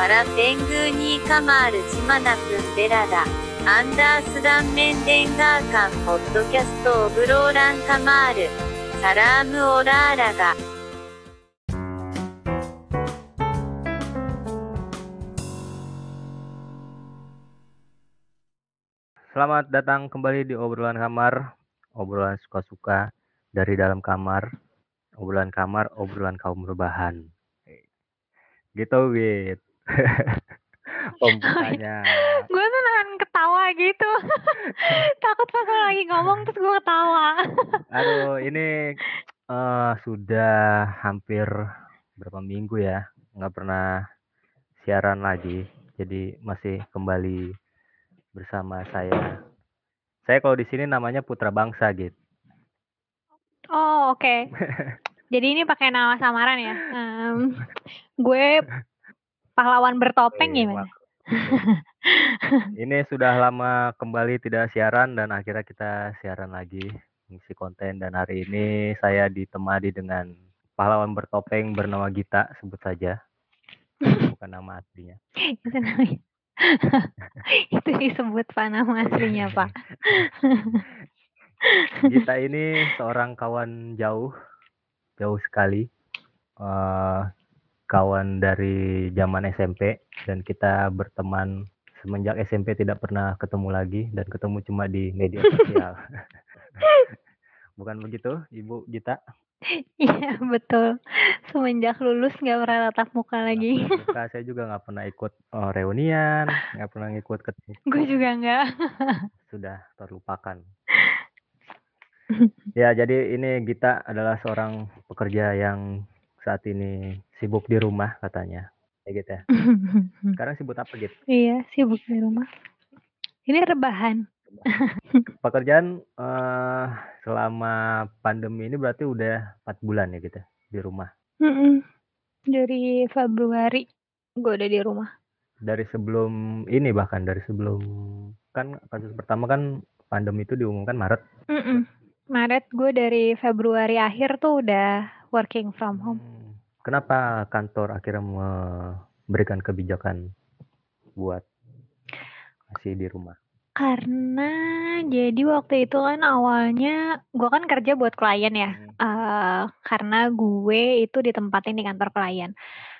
パラペングーニーカマールジマナクンベラダアンダースダンメンデンガーカンポッドキャストオブローランカマールサラームオラーラガ Selamat datang kembali di obrolan kamar, obrolan suka-suka dari dalam kamar, obrolan kamar, obrolan kaum rebahan. Gitu, Wit. Pembukaannya. gue tuh nahan ketawa gitu takut pas lagi ngomong terus gue ketawa Aduh, ini eh, sudah hampir berapa minggu ya, nggak pernah siaran lagi. Jadi masih kembali bersama saya. Saya kalau di sini namanya Putra Bangsa gitu. oh oke jadi ini pakai nama samaran ya Em, gue pahlawan bertopeng Wih, gimana mak- Ini sudah lama kembali tidak siaran dan akhirnya kita siaran lagi mengisi konten. Dan hari ini saya ditemani dengan pahlawan bertopeng bernama Gita sebut saja. Bukan nama aslinya. itu namanya. Itu disebut pak nama aslinya pak. Gita ini seorang kawan jauh jauh sekali. Eh, kawan dari zaman SMP dan kita berteman semenjak SMP tidak pernah ketemu lagi dan ketemu cuma di media sosial. Bukan begitu, Ibu Gita? iya betul semenjak lulus nggak pernah tatap muka lagi Suka saya juga nggak pernah ikut eh, reunian, nggak pernah ikut ketemu, gue juga nggak sudah terlupakan. Ya, jadi ini Gita adalah seorang pekerja yang saat ini sibuk di rumah katanya. Kayak gitu ya. Sekarang sibuk apa gitu? iya sibuk di rumah ini rebahan Pekerjaan eh, selama pandemi ini berarti udah 4 bulan ya gitu ya, di rumah. Mm-mm. dari Februari gue udah di rumah Dari sebelum ini bahkan dari sebelum kan kasus pertama kan pandemi itu diumumkan Maret. Mm-mm. Maret gue dari Februari akhir tuh udah working from home. Hmm, Kenapa kantor akhirnya memberikan kebijakan buat masih di rumah? Karena jadi waktu itu kan awalnya gue kan kerja buat klien ya. Hmm, Eh, karena gue itu ditempatin di kantor klien.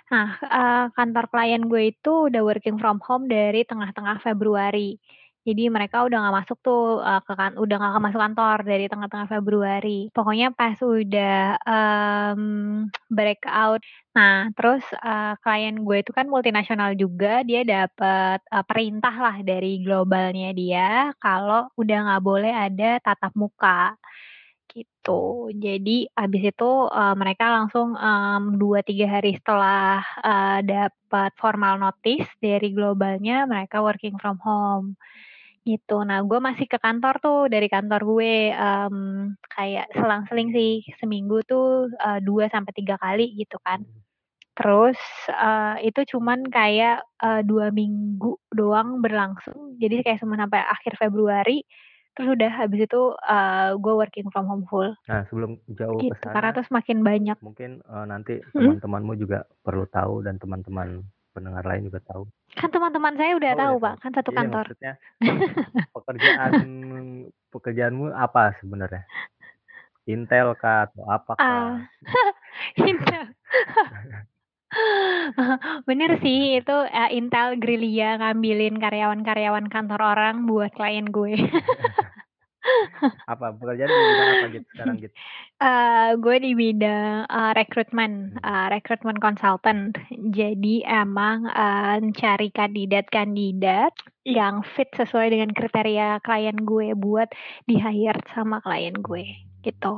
Nah, eh, kantor klien gue itu udah working from home dari tengah-tengah Februari. Jadi mereka udah nggak masuk tuh eh, ke kan, udah nggak masuk kantor dari tengah-tengah Februari. Pokoknya pas udah em, breakout. Nah, terus eh, klien gue itu kan multinasional juga, dia dapat eh, perintah lah dari globalnya dia kalau udah nggak boleh ada tatap muka gitu. Jadi abis itu eh, mereka langsung em, dua tiga hari setelah eh, dapat formal notice dari globalnya mereka working from home gitu. Nah gue masih ke kantor tuh dari kantor gue em, kayak selang-seling sih seminggu tuh eh, dua sampai tiga kali gitu kan. Terus eh, itu cuman kayak eh, dua minggu doang berlangsung. Jadi kayak cuma sampai akhir Februari. Terus udah habis itu eh, gue working from home full Nah, sebelum jauh ke gitu. Karena sana, terus makin banyak. mungkin eh, nanti Hmm? teman-temanmu juga perlu tahu dan teman-teman pendengar lain juga tahu. Kan teman-teman saya udah Oh, tahu udah pak, kan satu Iya, kantor. maksudnya pekerjaan pekerjaanmu apa sebenarnya? Intel kah atau Ah, apakah? Intel. Bener sih itu eh, Intel gerilya ngambilin karyawan-karyawan kantor orang buat klien gue. Apa pekerjaan di bidang apa gitu sekarang gitu? Eh, gue di bidang eh, rekrutmen, eh, rekrutmen consultant. Jadi emang eh, cari kandidat-kandidat yang fit sesuai dengan kriteria klien gue buat di hire sama klien gue gitu.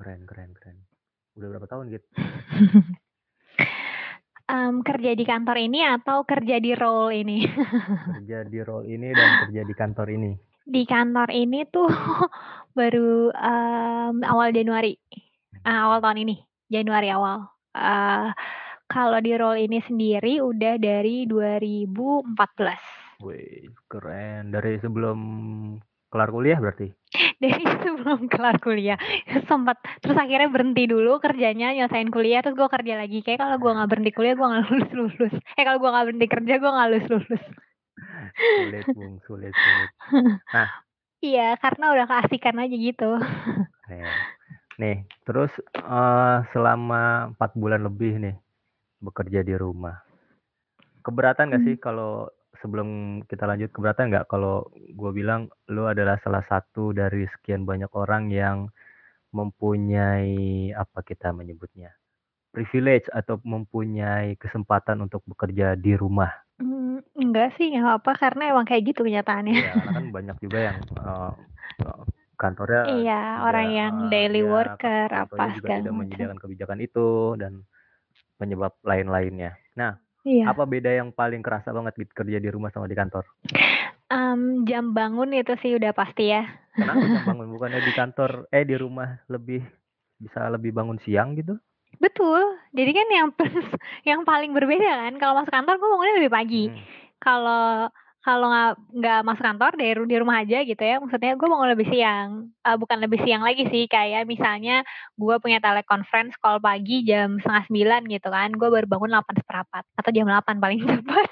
Keren, keren, keren. Udah berapa tahun gitu? Em, kerja di kantor ini atau kerja di role ini? Kerja di role ini dan kerja di kantor ini. Di kantor ini tuh baru em, awal Januari, Ah, awal tahun ini, Januari awal. Eh, kalau di role ini sendiri udah dari 2014. Wih, keren. Dari sebelum kelar kuliah berarti? dari sebelum kelar kuliah sempat terus akhirnya berhenti dulu kerjanya nyelesain kuliah terus gue kerja lagi kayak kalau gue nggak berhenti kuliah gue nggak lulus lulus eh kalau gue nggak berhenti kerja gue nggak lulus lulus sulit bung sulit sulit. Nah. Iya karena udah keasikan aja gitu. Nih, nih terus uh, selama empat bulan lebih nih bekerja di rumah keberatan gak sih Hmm. kalau sebelum kita lanjut keberatan nggak kalau gue bilang lu adalah salah satu dari sekian banyak orang yang mempunyai apa kita menyebutnya privilege atau mempunyai kesempatan untuk bekerja di rumah Hmm, enggak sih nggak apa karena emang kayak gitu kenyataannya Iya, karena kan banyak juga yang uh, kantornya iya tidak, orang yang uh, daily ya, worker apa juga segala tidak macam menyediakan kebijakan itu dan penyebab lain-lainnya. Nah, iya apa beda yang paling kerasa banget gitu kerja di rumah sama di kantor? Em, jam bangun itu sih udah pasti ya Kenapa jam bangun bukannya di kantor eh di rumah lebih bisa lebih bangun siang gitu? Betul. Jadi kan yang yang paling berbeda kan kalau masuk kantor gue bangunnya lebih pagi. Hmm. kalau kalau nggak nggak masuk kantor dari di rumah aja gitu ya. Maksudnya gue bangun lebih siang. Eh, bukan lebih siang lagi sih kayak misalnya gue punya teleconference call pagi jam setengah sembilan gitu kan. Gue baru bangun delapan seperempat atau jam delapan paling cepat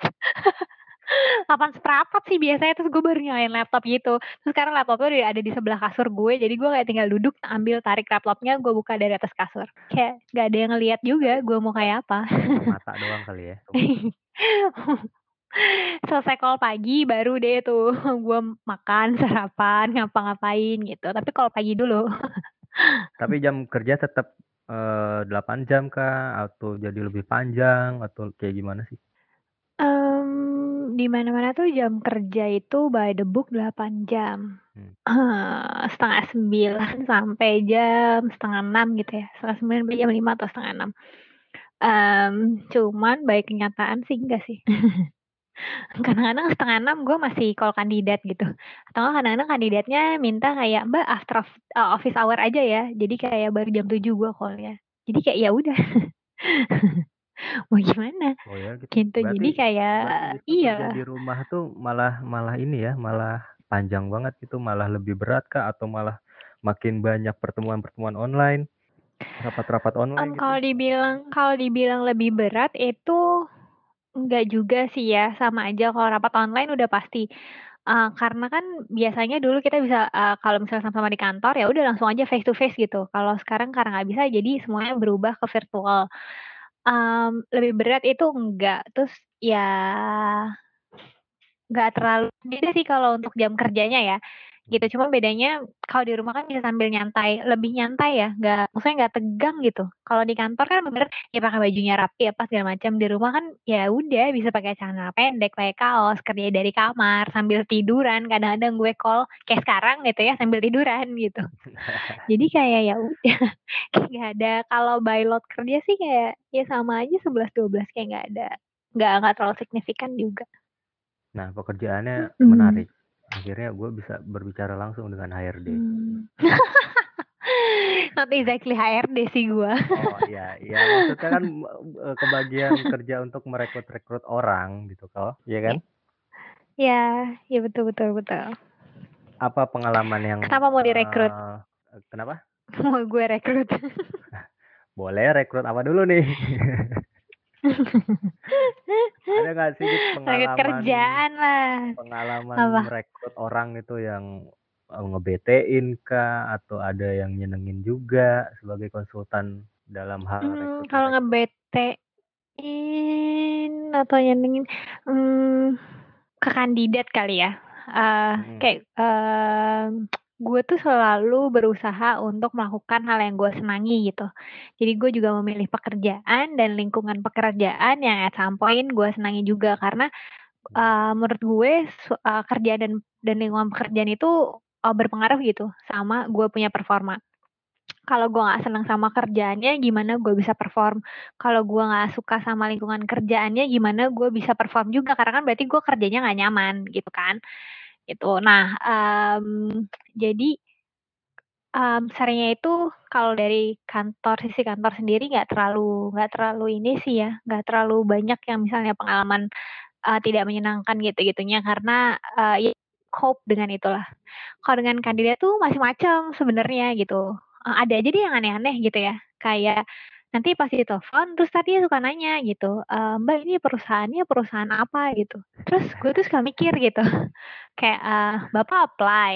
delapan seperempat sih biasanya terus gue baru nyalain laptop gitu. Terus sekarang laptopnya udah ada di sebelah kasur gue jadi gue kayak tinggal duduk ambil tarik laptopnya gue buka dari atas kasur. Kayak gak ada yang ngeliat juga gue mau kayak apa. Mata doang kali ya. selesai call pagi baru deh tuh gue makan sarapan ngapa-ngapain gitu. Tapi call pagi dulu. Tapi jam kerja tetap eh, 8 jam kah? Atau jadi lebih panjang? Atau kayak gimana sih? Di mana-mana tuh jam kerja itu by the book 8 jam. Hmm. Eh, setengah sembilan sampai jam setengah enam gitu ya. Setengah sembilan sampai jam lima atau setengah enam. Em, cuman baik kenyataan sih enggak sih. Kadang-kadang setengah enam gue masih call kandidat gitu. Atau kadang-kadang kandidatnya minta kayak mbak after uh, office hour aja ya. Jadi kayak baru jam 7 gue call ya jadi kayak ya udah mau gimana? Oh ya gitu. gitu jadi kayak berarti iya. di rumah tuh malah malah ini ya, malah panjang banget gitu, malah lebih berat kah? Atau malah makin banyak pertemuan-pertemuan online, rapat-rapat online gitu? kalau dibilang kalau dibilang lebih berat itu enggak juga sih ya sama aja kalau rapat online udah pasti. Eh, karena kan biasanya dulu kita bisa eh, kalau misalnya sama-sama di kantor ya udah langsung aja face to face gitu. Kalau sekarang karena nggak bisa jadi semuanya berubah ke virtual Em, lebih berat itu enggak. Terus ya nggak terlalu beda sih kalau untuk jam kerjanya ya gitu. Cuma bedanya kalau di rumah kan bisa sambil nyantai lebih nyantai ya nggak maksudnya nggak tegang gitu. Kalau di kantor kan bener ya pakai bajunya rapi apa segala macam. Di rumah kan ya udah bisa pakai celana pendek pakai kaos kerja dari kamar sambil tiduran. Kadang-kadang gue call kayak sekarang gitu ya sambil tiduran gitu. Jadi kayak ya udah kayak nggak ada. Kalau by load kerja sih kayak ya sama aja 11 12 kayak nggak ada. Nggak nggak terlalu signifikan juga. Nah, pekerjaannya Mm. menarik. Akhirnya gue bisa berbicara langsung dengan HRD. Hmm. Not exactly HRD sih gua. Oh iya, iya maksudnya kan eh, kebagian kerja untuk merekrut-rekrut orang gitu kok, iya kan? Ya, ya betul betul betul. Apa pengalaman yang Kenapa mau direkrut? eh, kenapa? Mau gue rekrut. Boleh rekrut apa dulu nih? Ada nggak sih pengalaman kerjaan lah. pengalaman Apa? merekrut orang itu yang ngebetein kah atau ada yang nyenengin juga sebagai konsultan dalam hal Hmm, kalau ngebetein atau nyenengin hmm, ke kandidat kali ya. Eh, Mm-mm. kayak em, gue tuh selalu berusaha untuk melakukan hal yang gue senangi gitu. Jadi gue juga memilih pekerjaan dan lingkungan pekerjaan yang at some point gue senangi juga karena eh, menurut gue eh, kerjaan dan dan lingkungan pekerjaan itu eh, berpengaruh gitu sama gue punya performa. Kalau gue nggak senang sama kerjaannya, gimana gue bisa perform? Kalau gue nggak suka sama lingkungan kerjaannya, gimana gue bisa perform juga? Karena kan berarti gue kerjanya nggak nyaman gitu kan? Itu. Nah, em, jadi em, seringnya itu kalau dari kantor sisi kantor sendiri nggak terlalu nggak terlalu ini sih ya, nggak terlalu banyak yang misalnya pengalaman eh, tidak menyenangkan gitu-gitunya karena eh, ya cope dengan itulah. Kalau dengan kandidat tuh masih macam sebenarnya gitu. Uh, ada aja dia yang aneh-aneh gitu ya. Kayak nanti pas ditelepon terus tadi suka nanya gitu, eee, "Mbak ini perusahaannya perusahaan apa?" Gitu. Terus gue tuh suka mikir gitu, kayak, eee, "Bapak apply,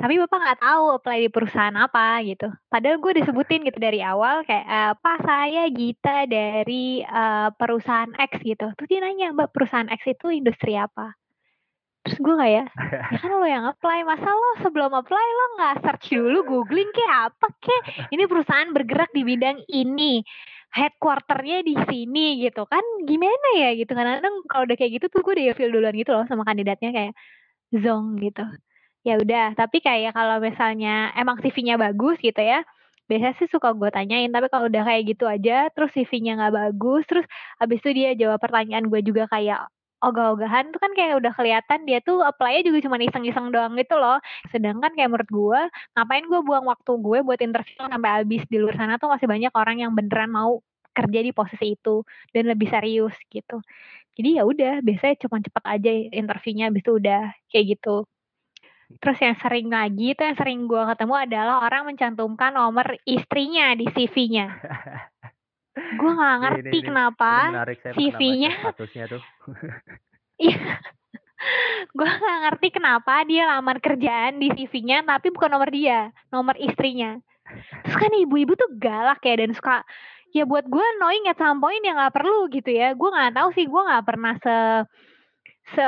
tapi Bapak nggak tahu apply di perusahaan apa," gitu. Padahal gue disebutin gitu dari awal kayak, eee, "Pak saya Gita dari, eee, perusahaan X," gitu. Terus dia nanya, "Mbak perusahaan X itu industri apa?" Terus gue kayak, "Ya kan lo yang apply, masa lo sebelum apply lo nggak search dulu, googling kayak apa kek, ini perusahaan bergerak di bidang ini, headquarter-nya di sini," gitu. Kan gimana ya gitu, kadang-kadang kalau udah kayak gitu tuh gue udah ilfil duluan gitu loh sama kandidatnya kayak zonk gitu. Ya udah, tapi kayak kalau misalnya emang CV-nya bagus gitu ya, biasanya sih suka gue tanyain, tapi kalau udah kayak gitu aja, terus CV-nya nggak bagus, terus habis itu dia jawab pertanyaan gue juga kayak ogah-ogahan tuh kan kayak udah kelihatan dia tuh apply-nya juga cuma iseng-iseng doang gitu loh. Sedangkan kayak menurut gue, ngapain gue buang waktu gue buat interview sampai habis di luar sana tuh masih banyak orang yang beneran mau kerja di posisi itu dan lebih serius gitu. Jadi ya udah, biasanya cuma cepet aja interviewnya habis itu udah kayak gitu. Terus yang sering lagi itu yang sering gue ketemu adalah orang mencantumkan nomor istrinya di CV-nya. Gue nggak ini ngerti ini, kenapa ini baca CV-nya. Iya. Gue nggak ngerti kenapa dia lamar kerjaan di CV-nya tapi bukan nomor dia, nomor istrinya. Terus kan ibu-ibu tuh galak ya dan suka ya buat gue annoying at some point yang nggak perlu gitu ya. Gue nggak tahu sih, gue nggak pernah se se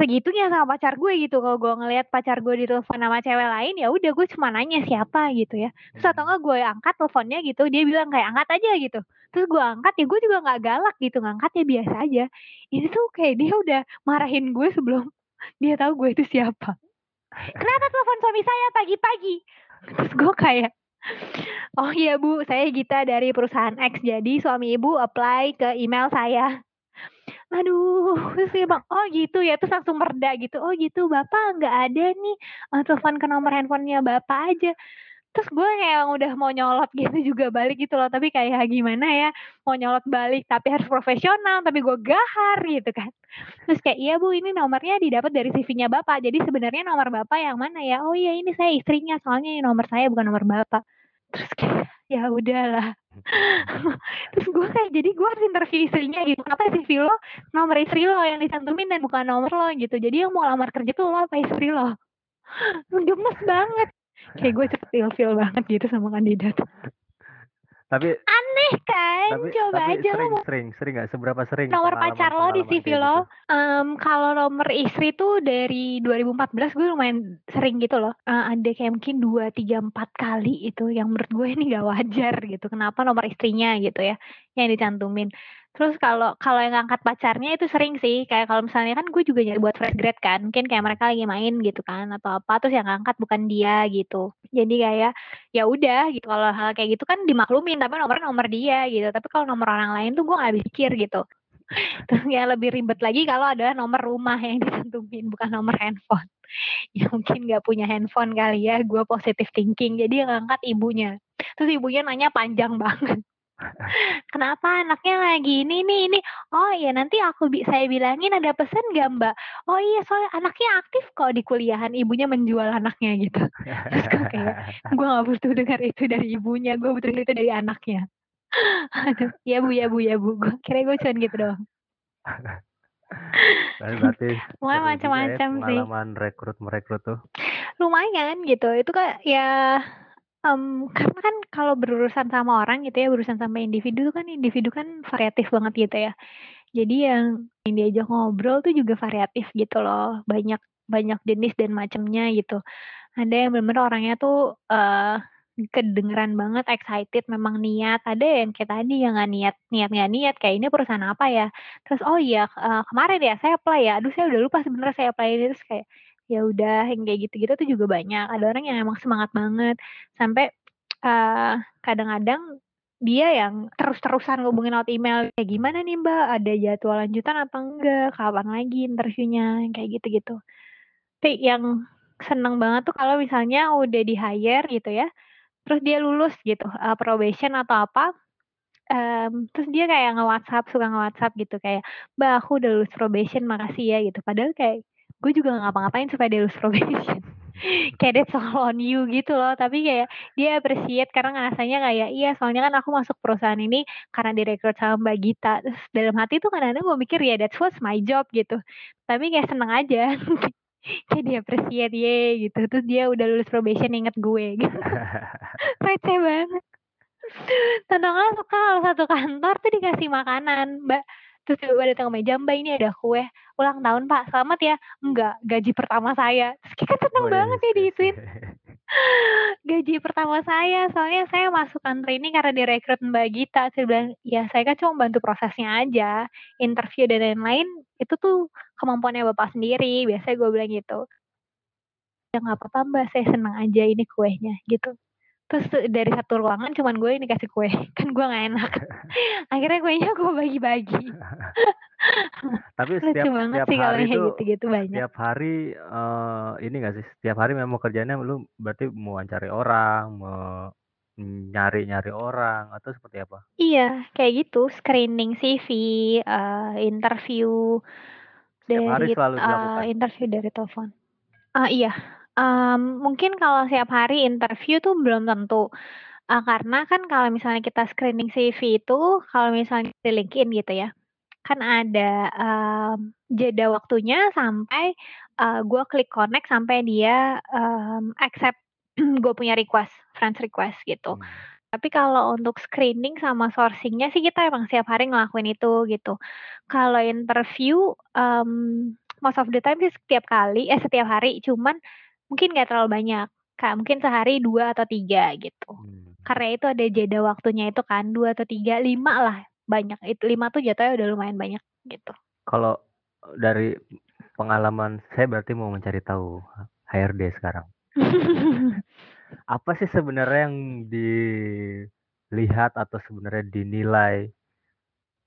segitunya sama pacar gue gitu. Kalau gue ngelihat pacar gue ditelepon sama cewek lain, ya udah gue cuma nanya siapa gitu ya. Terus atau Hmm. enggak gue angkat teleponnya gitu, dia bilang kayak angkat aja gitu. Terus gue angkat ya gue juga nggak galak gitu, ngangkat ya biasa aja. Ini tuh kayak dia udah marahin gue sebelum dia tahu gue itu siapa. Kenapa telepon suami saya pagi-pagi? Terus gue kayak, oh iya bu, saya Gita dari perusahaan X. Jadi suami ibu apply ke email saya. Aduh, terus dia bilang, oh gitu ya, terus langsung mereda gitu. Oh gitu, bapak nggak ada nih, eh, telepon ke nomor handphonenya bapak aja. Terus gue kayak udah mau nyolot gitu juga balik gitu loh, tapi kayak gimana ya, mau nyolot balik tapi harus profesional, tapi gue gahar gitu kan. Terus kayak, iya bu, ini nomornya didapat dari CV-nya bapak, jadi sebenarnya nomor bapak yang mana ya? Oh iya ini saya istrinya, soalnya ini nomor saya bukan nomor bapak. Terus kayak, ya udahlah. Terus gue kayak, jadi gue harus interview istrinya gitu, kenapa CV lo nomor istri lo yang dicantumin dan bukan nomor lo gitu. Jadi yang mau lamar kerja tuh lo apa istri lo? Gemes banget. Kayak gue cepet ilfil banget gitu sama kandidat. Tapi Aneh kan? tapi Coba tapi aja lo sering mau sering sering nggak seberapa sering nomor pacar lo di CV lo. gitu? Em, kalau nomor istri tuh dari 2014 gue lumayan sering gitu loh. Eh, ada kayak mungkin 2, 3, 4 kali itu yang menurut gue ini gak wajar gitu. Kenapa nomor istrinya gitu ya yang dicantumin. Terus kalau kalau yang ngangkat pacarnya itu sering sih. Kayak kalau misalnya kan gue juga nyari buat fresh grad kan. Mungkin kayak mereka lagi main gitu kan atau apa terus yang ngangkat bukan dia gitu. Jadi kayak ya udah gitu kalau hal kayak gitu kan dimaklumin tapi nomornya nomor dia gitu. Tapi kalau nomor orang lain tuh gue gak habis pikir gitu. Terus yang lebih ribet lagi kalau ada nomor rumah yang dicantumin bukan nomor handphone. Ya mungkin nggak punya handphone kali ya, gue positive thinking. Jadi yang ngangkat ibunya. Terus ibunya nanya panjang banget. Kenapa anaknya lagi ini nih ini? Oh iya nanti aku bi saya bilangin ada pesan nggak mbak? Oh iya soalnya anaknya aktif kok di kuliahan, ibunya menjual anaknya gitu. Terus gue kayak, gue gak butuh dengar itu dari ibunya, gue butuh itu dari anaknya. Aduh, ya bu ya bu ya bu, gue kira gue cuman gitu doang. Berarti juga ya macam-macam sih. pengalaman rekrut merekrut tuh. Lumayan gitu, itu kan ya em, karena kan kalau berurusan sama orang gitu ya, berurusan sama individu kan individu kan variatif banget gitu ya. Jadi yang yang diajak ngobrol tuh juga variatif gitu loh, banyak banyak jenis dan macamnya gitu. Ada yang bener-bener orangnya tuh eh kedengeran banget excited, memang niat. Ada yang kayak tadi yang nggak niat, niat nggak niat kayak ini perusahaan apa ya? Terus oh iya eh, kemarin ya saya apply ya. Aduh saya udah lupa sebenarnya saya apply ini terus kayak ya udah yang kayak gitu-gitu tuh juga banyak. Ada orang yang emang semangat banget sampai eh kadang-kadang dia yang terus-terusan ngubungin lewat email kayak gimana nih Mbak, ada jadwal lanjutan apa enggak, kapan lagi interviewnya, kayak gitu-gitu. Tapi yang seneng banget tuh kalau misalnya udah di hire gitu ya, terus dia lulus gitu, eh, probation atau apa, em, terus dia kayak nge-WhatsApp, suka nge-WhatsApp gitu kayak, Mbak aku udah lulus probation makasih ya gitu. Padahal kayak gue juga nggak ngapa-ngapain supaya dia lulus probation kayak that's all on you gitu loh. Tapi kayak dia appreciate karena ngerasanya kayak iya soalnya kan aku masuk perusahaan ini karena direkrut sama Mbak Gita. Terus dalam hati tuh kadang-kadang gue mikir ya that's what's my job gitu. Tapi kayak seneng aja. Kayak dia appreciate ye gitu. Terus dia udah lulus probation inget gue gitu. Receh banget. Tenang suka kalau satu kantor tuh dikasih makanan mbak terus tiba-tiba datang ke meja mbak ini ada kue ulang tahun pak. Selamat ya. Enggak gaji pertama saya. Terus kita seneng Oh, banget ya yes, yes, diituin gaji pertama saya soalnya saya masuk kantor ini karena direkrut Mbak Gita. Saya bilang ya saya kan cuma bantu prosesnya aja interview dan lain-lain itu tuh kemampuannya bapak sendiri biasanya gue bilang gitu. Ya nggak apa-apa mbak. Saya senang aja ini kuenya gitu terus dari satu ruangan cuman gue ini kasih kue kan gue nggak enak akhirnya kuenya gue bagi-bagi Tapi lucu setiap banget setiap sih hari kayak tuh gitu-gitu banyak setiap hari eh, ini gak sih? Setiap hari memang kerjanya lu berarti mau cari orang, mau nyari-nyari orang atau seperti apa? Iya, kayak gitu, screening CV, eh, interview Setiap hari dari selalu dilakukan. interview dari telepon. Ah iya, em, mungkin kalau setiap hari interview tuh belum tentu. Ah, karena kan kalau misalnya kita screening CV itu, kalau misalnya di LinkedIn gitu ya, kan ada em, jeda waktunya sampai eh, gue klik connect sampai dia em, accept gue punya request, friends request gitu. Hmm. Tapi kalau untuk screening sama sourcing-nya sih kita emang setiap hari ngelakuin itu gitu. Kalau interview, um, most of the time sih setiap kali, eh setiap hari, cuman mungkin nggak terlalu banyak. Kayak mungkin sehari dua atau tiga gitu. Hmm. Karena itu ada jeda waktunya itu kan, dua atau tiga, lima lah banyak. Itu lima tuh jatuhnya udah lumayan banyak gitu. Kalau dari pengalaman saya berarti mau mencari tahu HRD sekarang. Apa sih sebenarnya yang dilihat atau sebenarnya dinilai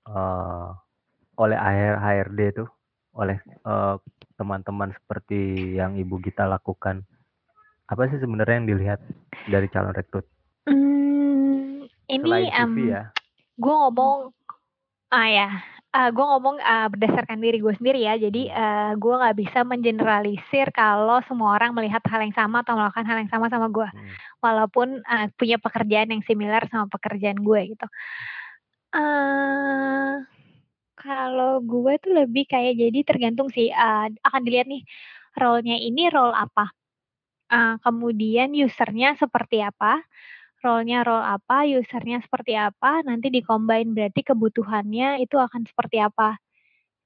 eh, oleh HR HRD itu oleh eh, teman-teman seperti yang Ibu Gita lakukan? Apa sih sebenarnya yang dilihat dari calon rekrut? Hmm, ini Selain CV em, ya. gue ngomong ah ya gue ngomong ah, berdasarkan diri gue sendiri ya jadi eh, gue nggak bisa mengeneralisir kalau semua orang melihat hal yang sama atau melakukan hal yang sama sama gue Hmm. walaupun eh, punya pekerjaan yang similar sama pekerjaan gue gitu eh kalau gue tuh lebih kayak jadi tergantung sih eh, akan dilihat nih role-nya ini role apa Eh, kemudian usernya seperti apa role-nya role apa, usernya seperti apa, nanti di-combine berarti kebutuhannya itu akan seperti apa.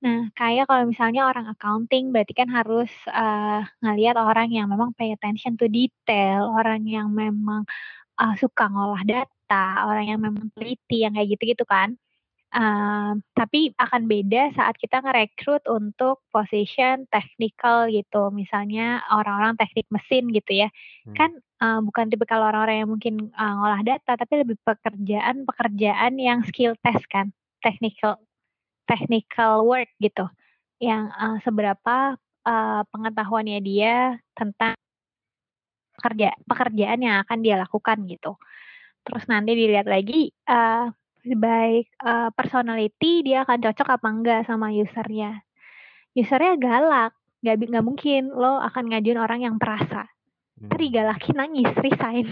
Nah, kayak kalau misalnya orang accounting berarti kan harus eh, ngelihat orang yang memang pay attention to detail, orang yang memang eh, suka ngolah data, orang yang memang teliti, yang kayak gitu-gitu kan. Eh, tapi akan beda saat kita ngerekrut untuk position technical gitu, misalnya orang-orang teknik mesin gitu ya. Hmm. Kan eh, bukan tipikal orang-orang yang mungkin eh, ngolah data, tapi lebih pekerjaan-pekerjaan yang skill test kan, technical technical work gitu, yang eh, seberapa eh, pengetahuannya dia tentang pekerja pekerjaan yang akan dia lakukan gitu. Terus nanti dilihat lagi eh baik eh, personality dia akan cocok apa enggak sama usernya. Usernya galak, nggak nggak mungkin lo akan ngajuin orang yang perasa. Hmm. Tadi galakin nangis, resign.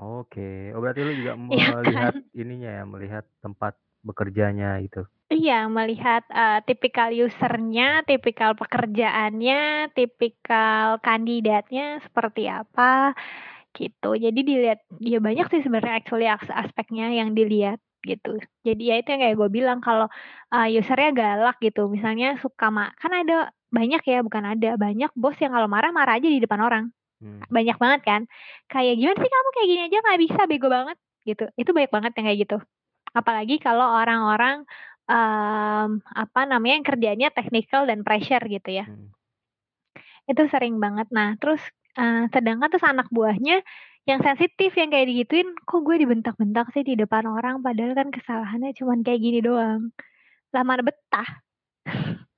Oke, oh berarti lu juga Iya melihat kan? ininya ya, melihat tempat bekerjanya gitu. Iya, melihat eh, tipikal usernya, tipikal pekerjaannya, tipikal kandidatnya seperti apa gitu. Jadi dilihat, ya banyak sih sebenarnya actually as- aspeknya yang dilihat gitu. Jadi ya itu yang kayak gue bilang kalau eh, usernya galak gitu, misalnya suka ma kan ada banyak ya, bukan ada banyak bos yang kalau marah marah aja di depan orang. Hmm. Banyak banget kan. Kayak gimana sih kamu kayak gini aja nggak bisa bego banget gitu. Itu banyak banget yang kayak gitu. Apalagi kalau orang-orang em, apa namanya yang kerjanya technical dan pressure gitu ya. Hmm. Itu sering banget. Nah, terus eh, sedangkan terus anak buahnya yang sensitif yang kayak digituin, kok gue dibentak-bentak sih di depan orang padahal kan kesalahannya cuman kayak gini doang. Lah mana betah.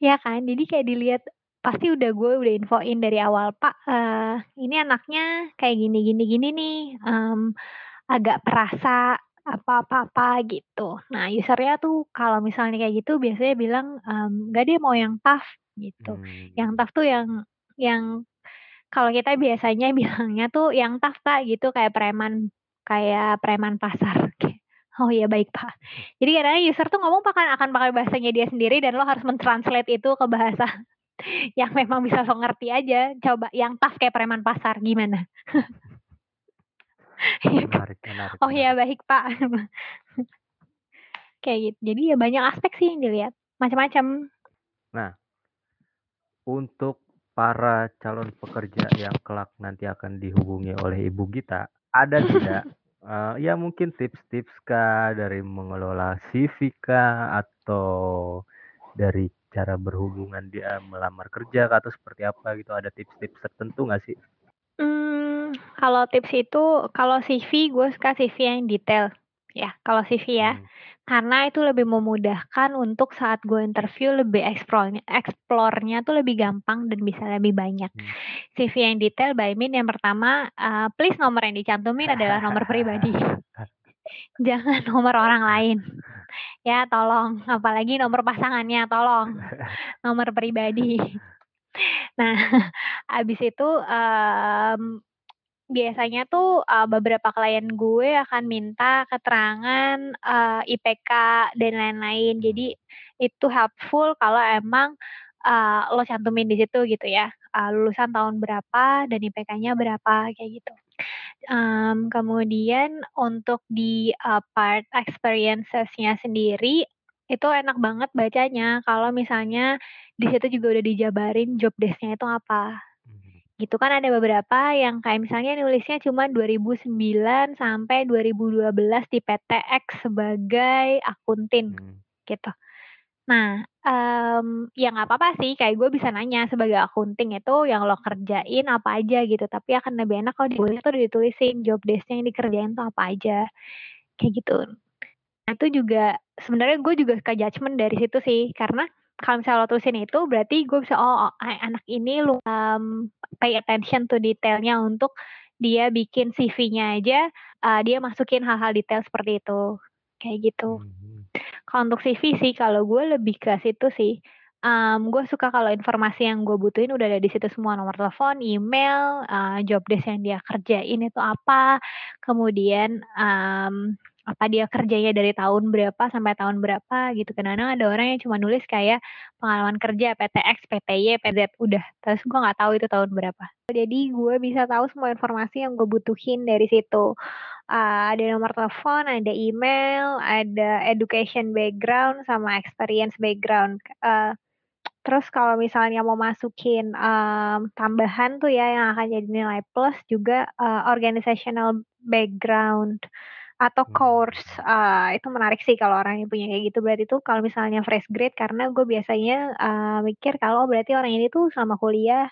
Ya kan? Jadi kayak dilihat pasti udah gue udah infoin dari awal, Pak, eh, ini anaknya kayak gini gini gini nih, em, agak perasa apa-apa-apa gitu. Nah, usernya tuh kalau misalnya kayak gitu biasanya bilang, mmm, "Nggak deh mau yang tough," gitu. Yang Hmm. tough tuh yang yang kalau kita biasanya bilangnya tuh yang tough, Kak, gitu kayak preman kayak preman pasar. Kayak, "Oh ya baik, Pak." Jadi kadang-kadang user tuh ngomong pakan akan pakai bahasanya dia sendiri dan lo harus men-translate itu ke bahasa yang memang bisa lo ngerti aja. Coba yang tough kayak preman pasar gimana? Iya kan? Menarik menarik "Oh ya menarik. baik, Pak." Kayak gitu. Jadi ya banyak aspek sih yang dilihat, macam-macam. Nah, untuk para calon pekerja yang kelak nanti akan dihubungi oleh Ibu Gita, ada tidak, eee, ya mungkin tips-tips kah dari mengelola CV kah, atau dari cara berhubungan dia melamar kerja kah, atau seperti apa gitu, ada tips-tips tertentu nggak sih? Mmm, kalau tips itu kalau CV gue suka CV yang detail, ya, kalau CV ya. Hmm. Karena itu lebih memudahkan untuk saat gue interview lebih eksplornya explore-nya tuh lebih gampang dan bisa lebih banyak. Hmm. CV yang detail by mean yang pertama, eee, please nomor yang dicantumin adalah nomor pribadi. Jangan nomor orang lain. Ya tolong, apalagi nomor pasangannya, tolong. Nomor pribadi. Nah, habis itu, mmm, biasanya tuh, eee, beberapa klien gue akan minta keterangan, eee, IPK dan lain-lain. Jadi itu helpful kalau emang, eee, lo cantumin di situ gitu ya, eee, lulusan tahun berapa dan IPK-nya berapa, kayak gitu. Mmm, kemudian untuk di, eee, part experiences-nya sendiri, itu enak banget bacanya kalau misalnya di situ juga udah dijabarin job desk-nya itu apa. Gitu kan ada beberapa yang kayak misalnya nulisnya cuma 2009 sampai 2012 di PT X sebagai akuntin, Hmm. gitu. Nah, mmm, ya nggak apa-apa sih, kayak gue bisa nanya, "Sebagai akunting itu yang lo kerjain apa aja?" Gitu, tapi akan lebih enak kalau di tuh ditulisin job desk-nya yang dikerjain tuh apa aja, kayak gitu. Nah itu juga sebenarnya gue juga suka judgement dari situ sih, karena kalau misalnya lo tulisin itu berarti gue bisa, "Oh, a anak ini lu mmm, pay attention to detail-nya untuk dia bikin CV-nya aja, eee, dia masukin hal-hal detail seperti itu." Kayak gitu. Mhm. Kalau untuk CV sih, kalau gue lebih ke situ sih, mmm, gue suka kalau informasi yang gue butuhin udah ada di situ semua, nomor telepon, email, eee, job desk yang dia kerjain itu apa, kemudian, mmm, apa dia kerjanya dari tahun berapa sampai tahun berapa gitu. Kadang-kadang ada orang yang cuma nulis kayak pengalaman kerja PT X, PT Y, PT Z, udah. Terus gue nggak tahu itu tahun berapa. Jadi gue bisa tahu semua informasi yang gue butuhin dari situ. Eee, ada nomor telepon, ada email, ada education background, sama experience background. Eee, terus kalau misalnya mau masukin, mmm, tambahan tuh ya yang akan jadi nilai plus juga, eee, organizational background atau course, Hmm. eee, itu menarik sih kalau orang yang punya kayak gitu. Berarti tuh kalau misalnya fresh grade karena gue biasanya, eee, mikir kalau berarti orang ini tuh selama kuliah,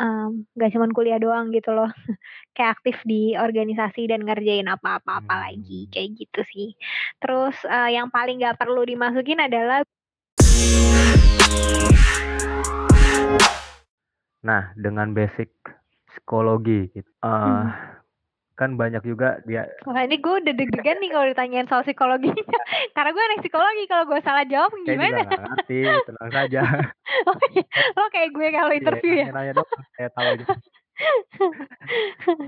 mmm, nggak cuman kuliah doang gitu loh, kayak aktif di organisasi dan ngerjain apa-apa-apa lagi, Hmm. kayak gitu sih. Terus, eee, yang paling nggak perlu dimasukin adalah Nah, dengan basic psikologi git eee, Hmm. Kan banyak juga dia Wah ini gue udah deg-degan nih kalau ditanyain soal psikologinya, karena gue anak psikologi, kalau gue salah jawab Saya juga gimana? nggak ngerti, tenang saja. Oh iya, oh kayak gue kalau Iya, interview ya? nanya-nanya doang, saya tahu aja.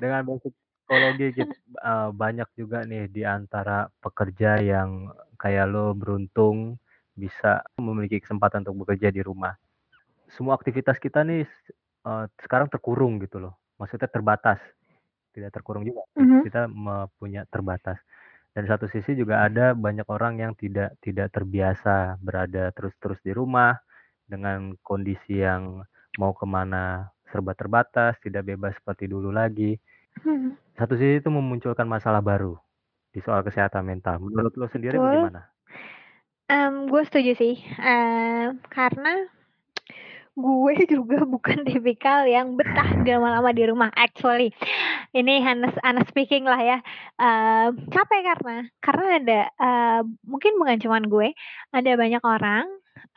Dengan basic psikologi git eee, banyak juga nih di antara pekerja yang kayak lo beruntung bisa memiliki kesempatan untuk bekerja di rumah. Semua aktivitas kita nih, eee, sekarang terkurung gitu loh, maksudnya terbatas. Tidak terkurung juga sih, Mhm. kita me punya terbatas. Dan satu sisi juga ada banyak orang yang tidak tidak terbiasa berada terus-terus di rumah, dengan kondisi yang mau ke mana serba terbatas, tidak bebas seperti dulu lagi. Mhm. Satu sisi itu memunculkan masalah baru di soal kesehatan mental. Menurut lo sendiri Betul. bagaimana? Mmm, gue setuju sih, eee, karena gue juga bukan tipikal yang betah lama-lama di rumah, actually. Ini honest honest speaking lah ya, eee, capek karena karena ada, eee, mungkin bukan cuman gue, ada banyak orang,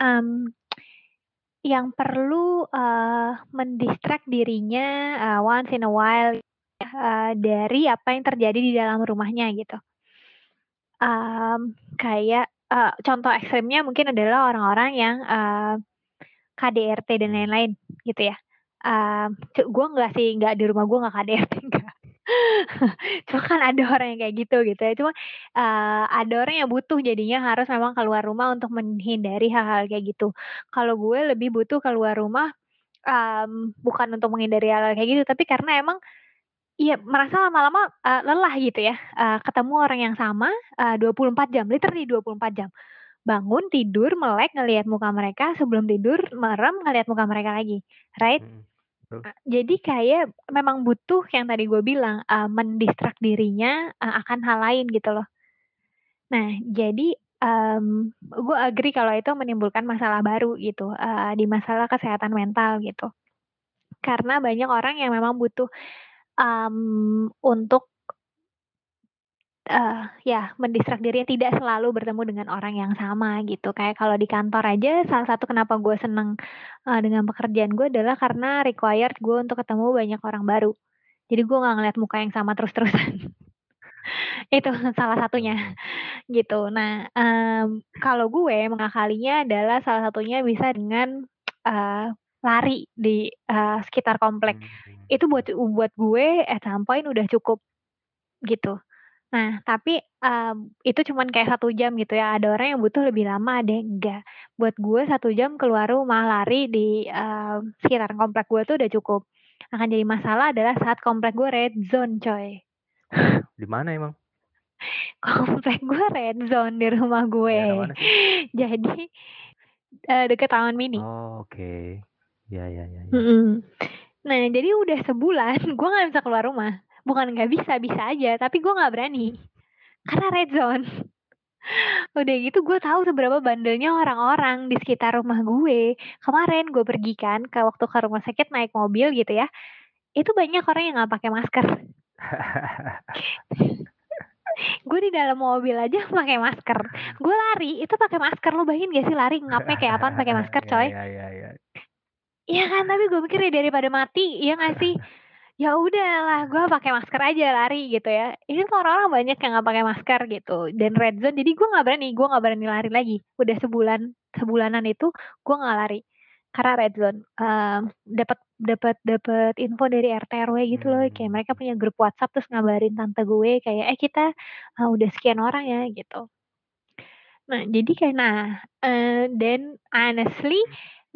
mmm, yang perlu, eee, men-distract dirinya, eee, once in a while, eee, dari apa yang terjadi di dalam rumahnya gitu. um, kayak uh, contoh ekstrimnya mungkin adalah orang-orang yang uh, KDRT dan Hmm. lain-lain gitu ya. Um, gue nggak sih nggak di rumah gue nggak KDRT enggak. Cuma kan ada orang yang kayak gitu gitu ya. Cuma uh, ada orang yang butuh jadinya harus memang keluar rumah untuk menghindari hal-hal kayak gitu. Kalau gue lebih butuh keluar rumah um, bukan untuk menghindari hal-hal kayak gitu, tapi karena emang Iya, merasa lama-lama, uh, lelah gitu ya, uh, ketemu orang yang sama, uh, 24 jam, literally 24 jam. Bangun, tidur, melek, ngelihat muka mereka, sebelum tidur merem, ngelihat muka mereka lagi, right? Betul. Uh, jadi kayak memang butuh yang tadi gue bilang, uh, mendistrak dirinya, uh, akan hal lain gitu loh. Nah, jadi, um, gue agree kalau itu menimbulkan masalah baru gitu, uh, di masalah kesehatan mental gitu. Karena banyak orang yang memang butuh um, untuk uh, ya mendistrak diri tidak selalu bertemu dengan orang yang sama gitu. Kayak kalau di kantor aja salah satu kenapa gue seneng uh, dengan pekerjaan gue adalah karena required gue untuk ketemu banyak orang baru. Jadi gue nggak ngeliat muka yang sama terus-terusan. itu salah satunya gitu. Nah, um, kalau gue mengakalinya adalah salah satunya bisa dengan uh, lari di uh, sekitar komplek Hmm. itu buat buat gue at some point udah cukup gitu. Nah, tapi um, itu cuman kayak satu jam gitu ya. Ada orang yang butuh lebih lama, ada yang enggak. Buat gue satu jam keluar rumah lari di um, sekitar komplek gue tuh udah cukup. Akan jadi masalah adalah saat komplek gue red zone, coy. Di mana emang? komplek gue red zone di rumah gue. Mana sih? Jadi uh, deket Taman Mini. Oh, oke. Ya, ya, ya, ya. Mm-mm. Nah, jadi udah sebulan gue nggak bisa keluar rumah. Bukan nggak bisa, bisa aja. Tapi gue nggak berani. Karena red zone. Udah gitu gue tahu seberapa bandelnya orang-orang di sekitar rumah gue. Kemarin gue pergi kan ke waktu ke rumah sakit naik mobil gitu ya. Itu banyak orang yang nggak pakai masker. gue di dalam mobil aja pakai masker. Gue lari itu pakai masker. Lo bayangin gak sih lari ngapnya kayak apaan pakai masker, coy? Ya, ya, ya. Iya kan, tapi gue mikir ya daripada mati, iya gak sih? Ya udahlah, gue pakai masker aja lari gitu ya. Ini tuh orang-orang banyak yang nggak pakai masker gitu. Dan red zone, jadi gue nggak berani, gue nggak berani lari lagi. Udah sebulan, sebulanan itu gue nggak lari karena red zone. Um, dapat dapat dapat info dari RT RW gitu loh, kayak Hmm. mereka punya grup WhatsApp terus ngabarin tante gue kayak eh kita uh, udah sekian orang ya gitu. Nah jadi kayak nah uh, dan honestly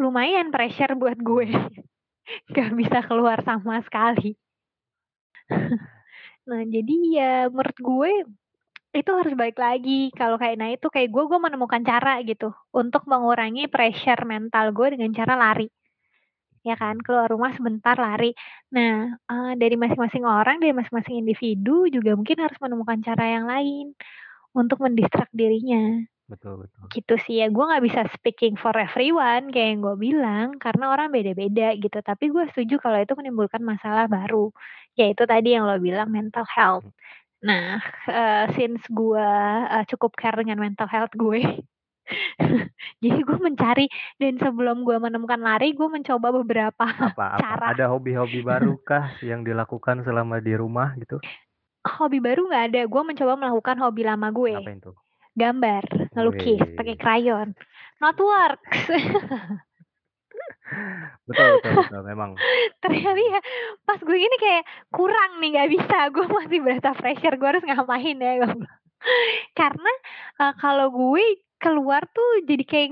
lumayan pressure buat gue gak bisa keluar sama sekali. Nah jadi ya menurut gue itu harus balik lagi. Kalau kayak nah itu kayak gue gue menemukan cara gitu untuk mengurangi pressure mental gue dengan cara lari. Ya kan keluar rumah sebentar lari. Nah uh, dari masing-masing orang dari masing-masing individu juga mungkin harus menemukan cara yang lain untuk mendistrak dirinya Betul, betul. gitu sih ya gue nggak bisa speaking for everyone kayak yang gue bilang karena orang beda-beda gitu tapi gue setuju kalau itu menimbulkan masalah baru yaitu tadi yang lo bilang mental health nah uh, since gue uh, cukup care dengan mental health gue jadi gue mencari dan sebelum gue menemukan lari gue mencoba beberapa Apa, apa? cara Ada hobi-hobi baru kah yang dilakukan selama di rumah gitu? hobi baru nggak ada gue mencoba melakukan hobi lama gue Ngapain tuh? Gambar ngelukis pakai krayon. Not works. Betul, betul, betul. Memang. ternyata ya pas gue gini kayak kurang nih nggak bisa. Gue masih berasa pressure gue harus ngapain ya karena uh, kalau gue keluar tuh jadi kayak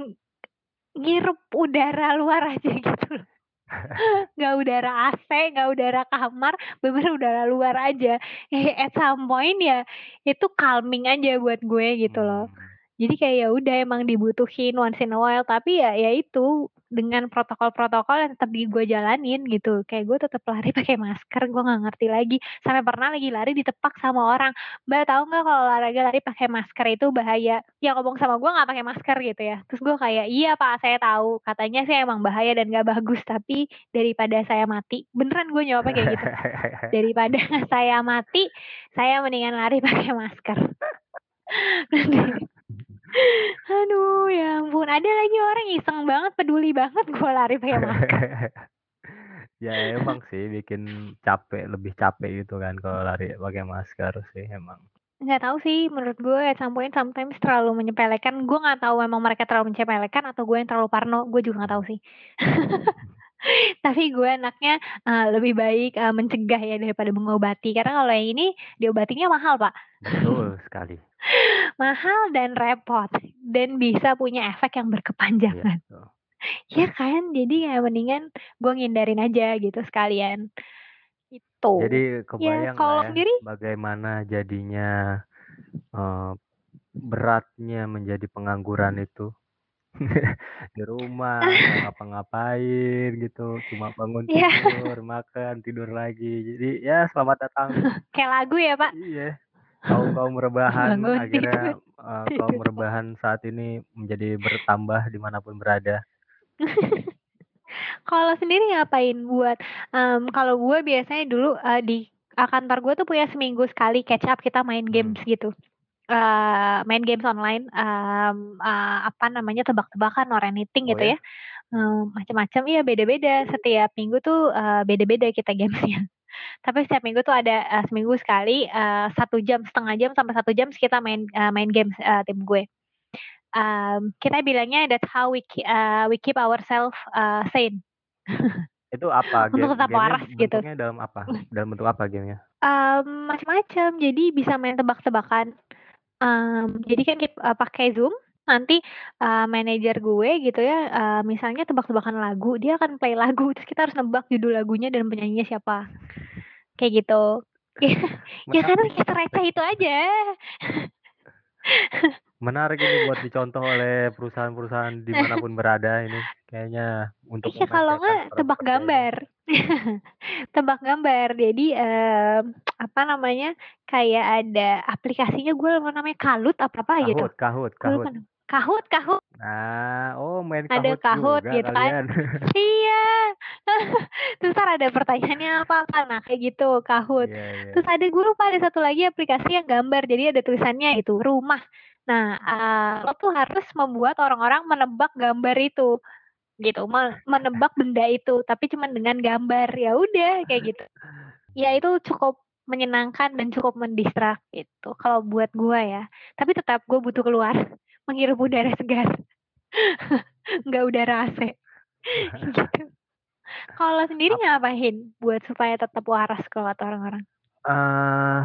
ngirup udara luar aja gitu loh nggak udara AC nggak udara kamar bener udara luar aja eh at some point ya itu calming aja buat gue gitu loh Hmm. Jadi kayak ya udah emang dibutuhin once in a while tapi ya ya itu dengan protokol-protokol yang tetap di gue jalanin gitu. Kayak gue tetap lari pakai masker gue nggak ngerti lagi. Sampai pernah lagi lari ditepak sama orang. Mbak tahu nggak kalau olahraga lari pakai masker itu bahaya? Yang ngomong sama gue nggak pakai masker gitu ya. Terus gue kayak iya pak saya tahu katanya sih emang bahaya dan nggak bagus tapi daripada saya mati beneran gue jawabnya kayak gitu. Daripada saya mati saya mendingan lari pakai masker aduh ya ampun ada lagi orang iseng banget peduli banget gue lari pakai masker ya emang sih bikin capek lebih capek gitu kan kalau lari pakai masker sih emang Nggak tahu sih, menurut gue at some point sometimes terlalu menyepelekan. Gue nggak tahu memang mereka terlalu menyepelekan atau gue yang terlalu parno, gue juga nggak tahu sih. Tapi gue anaknya, eee, lebih baik, eee, mencegah ya daripada mengobati, karena kalau yang ini diobatinya mahal, Pak. Betul sekali. Mahal dan repot, dan bisa punya efek yang Iya, berkepanjangan. betul. Ya kan? Jadi ya mendingan gue ngindarin aja gitu sekalian. Itu. Jadi Ya, kebayang kalau lah lo ya, sendiri? bagaimana jadinya, eee, beratnya menjadi pengangguran itu. Di rumah, ngapa-ngapain gitu, cuma bangun Iya. tidur, makan, tidur lagi. Jadi ya selamat datang Kayak lagu ya, Pak? iya, kaum-kaum rebahan Bangun akhirnya, eee, kaum rebahan saat ini menjadi bertambah di mana pun berada. Kalau sendiri ngapain buat mmm, kalau gue biasanya dulu, eee, di kantor gue tuh punya seminggu sekali catch up kita main Hmm. games gitu. Eee, main games online, mmm, eee, apa namanya, tebak-tebakan or anything Oh gitu ya? ya. Mmm, macem-macem iya beda-beda, setiap minggu tuh, eee, beda-beda kita gamesnya. Tapi setiap minggu tuh ada, eee, seminggu sekali, eee, 1 jam, setengah jam sampai 1 jam kita main, eee, main games, eee, tim gue. Mmm, kita bilangnya that's how we eee, we keep ourself, eee, sane. Itu apa? Untuk Game tetap game-nya waras gitu. dalam apa? Dalam bentuk apa game-nya? Mmm, macem-macem, jadi bisa main tebak-tebakan. Mmm, jadi kan kit eee, pakai Zoom, nanti, eee, manajer gue gitu ya, eee, misalnya tebak-tebakan lagu, dia akan play lagu, terus kita harus nebak judul lagunya dan penyanyinya siapa. Kayak gitu. Ya ya karena Menarik. sereceh itu aja. Menarik ini buat dicontoh oleh perusahaan-perusahaan di mana pun berada ini. Kayaknya untuk Iya, kalau nggak tebak ini. gambar. Tebak gambar. Jadi, mmm, apa namanya, kayak ada aplikasinya gue lupa namanya Kahoot apa apa gitu. Kahoot Kahoot Gue lupa Kahoot. nam Kahoot Kahoot. Nah, oh main Ada Kahoot Kahoot juga gitu kan. kalian. Iya. Terus ada pertanyaannya apa kan, nah kayak gitu, Kahoot. Iya iya. Terus ada gue lupa ada satu lagi aplikasi yang gambar, jadi ada tulisannya itu, rumah. Nah, eee, lo tuh harus membuat orang-orang menebak gambar itu, gitu, me menebak benda itu, tapi cuman dengan gambar. Ya udah kayak gitu. Ya itu cukup menyenangkan dan cukup mendistrak gitu, kalau buat gue ya. Tapi tetap gue butuh keluar, menghirup udara segar. Nggak udara AC. Gitu. Kalau sendiri Ap ngapain buat supaya tetap waras kalau kata orang-orang? Eee,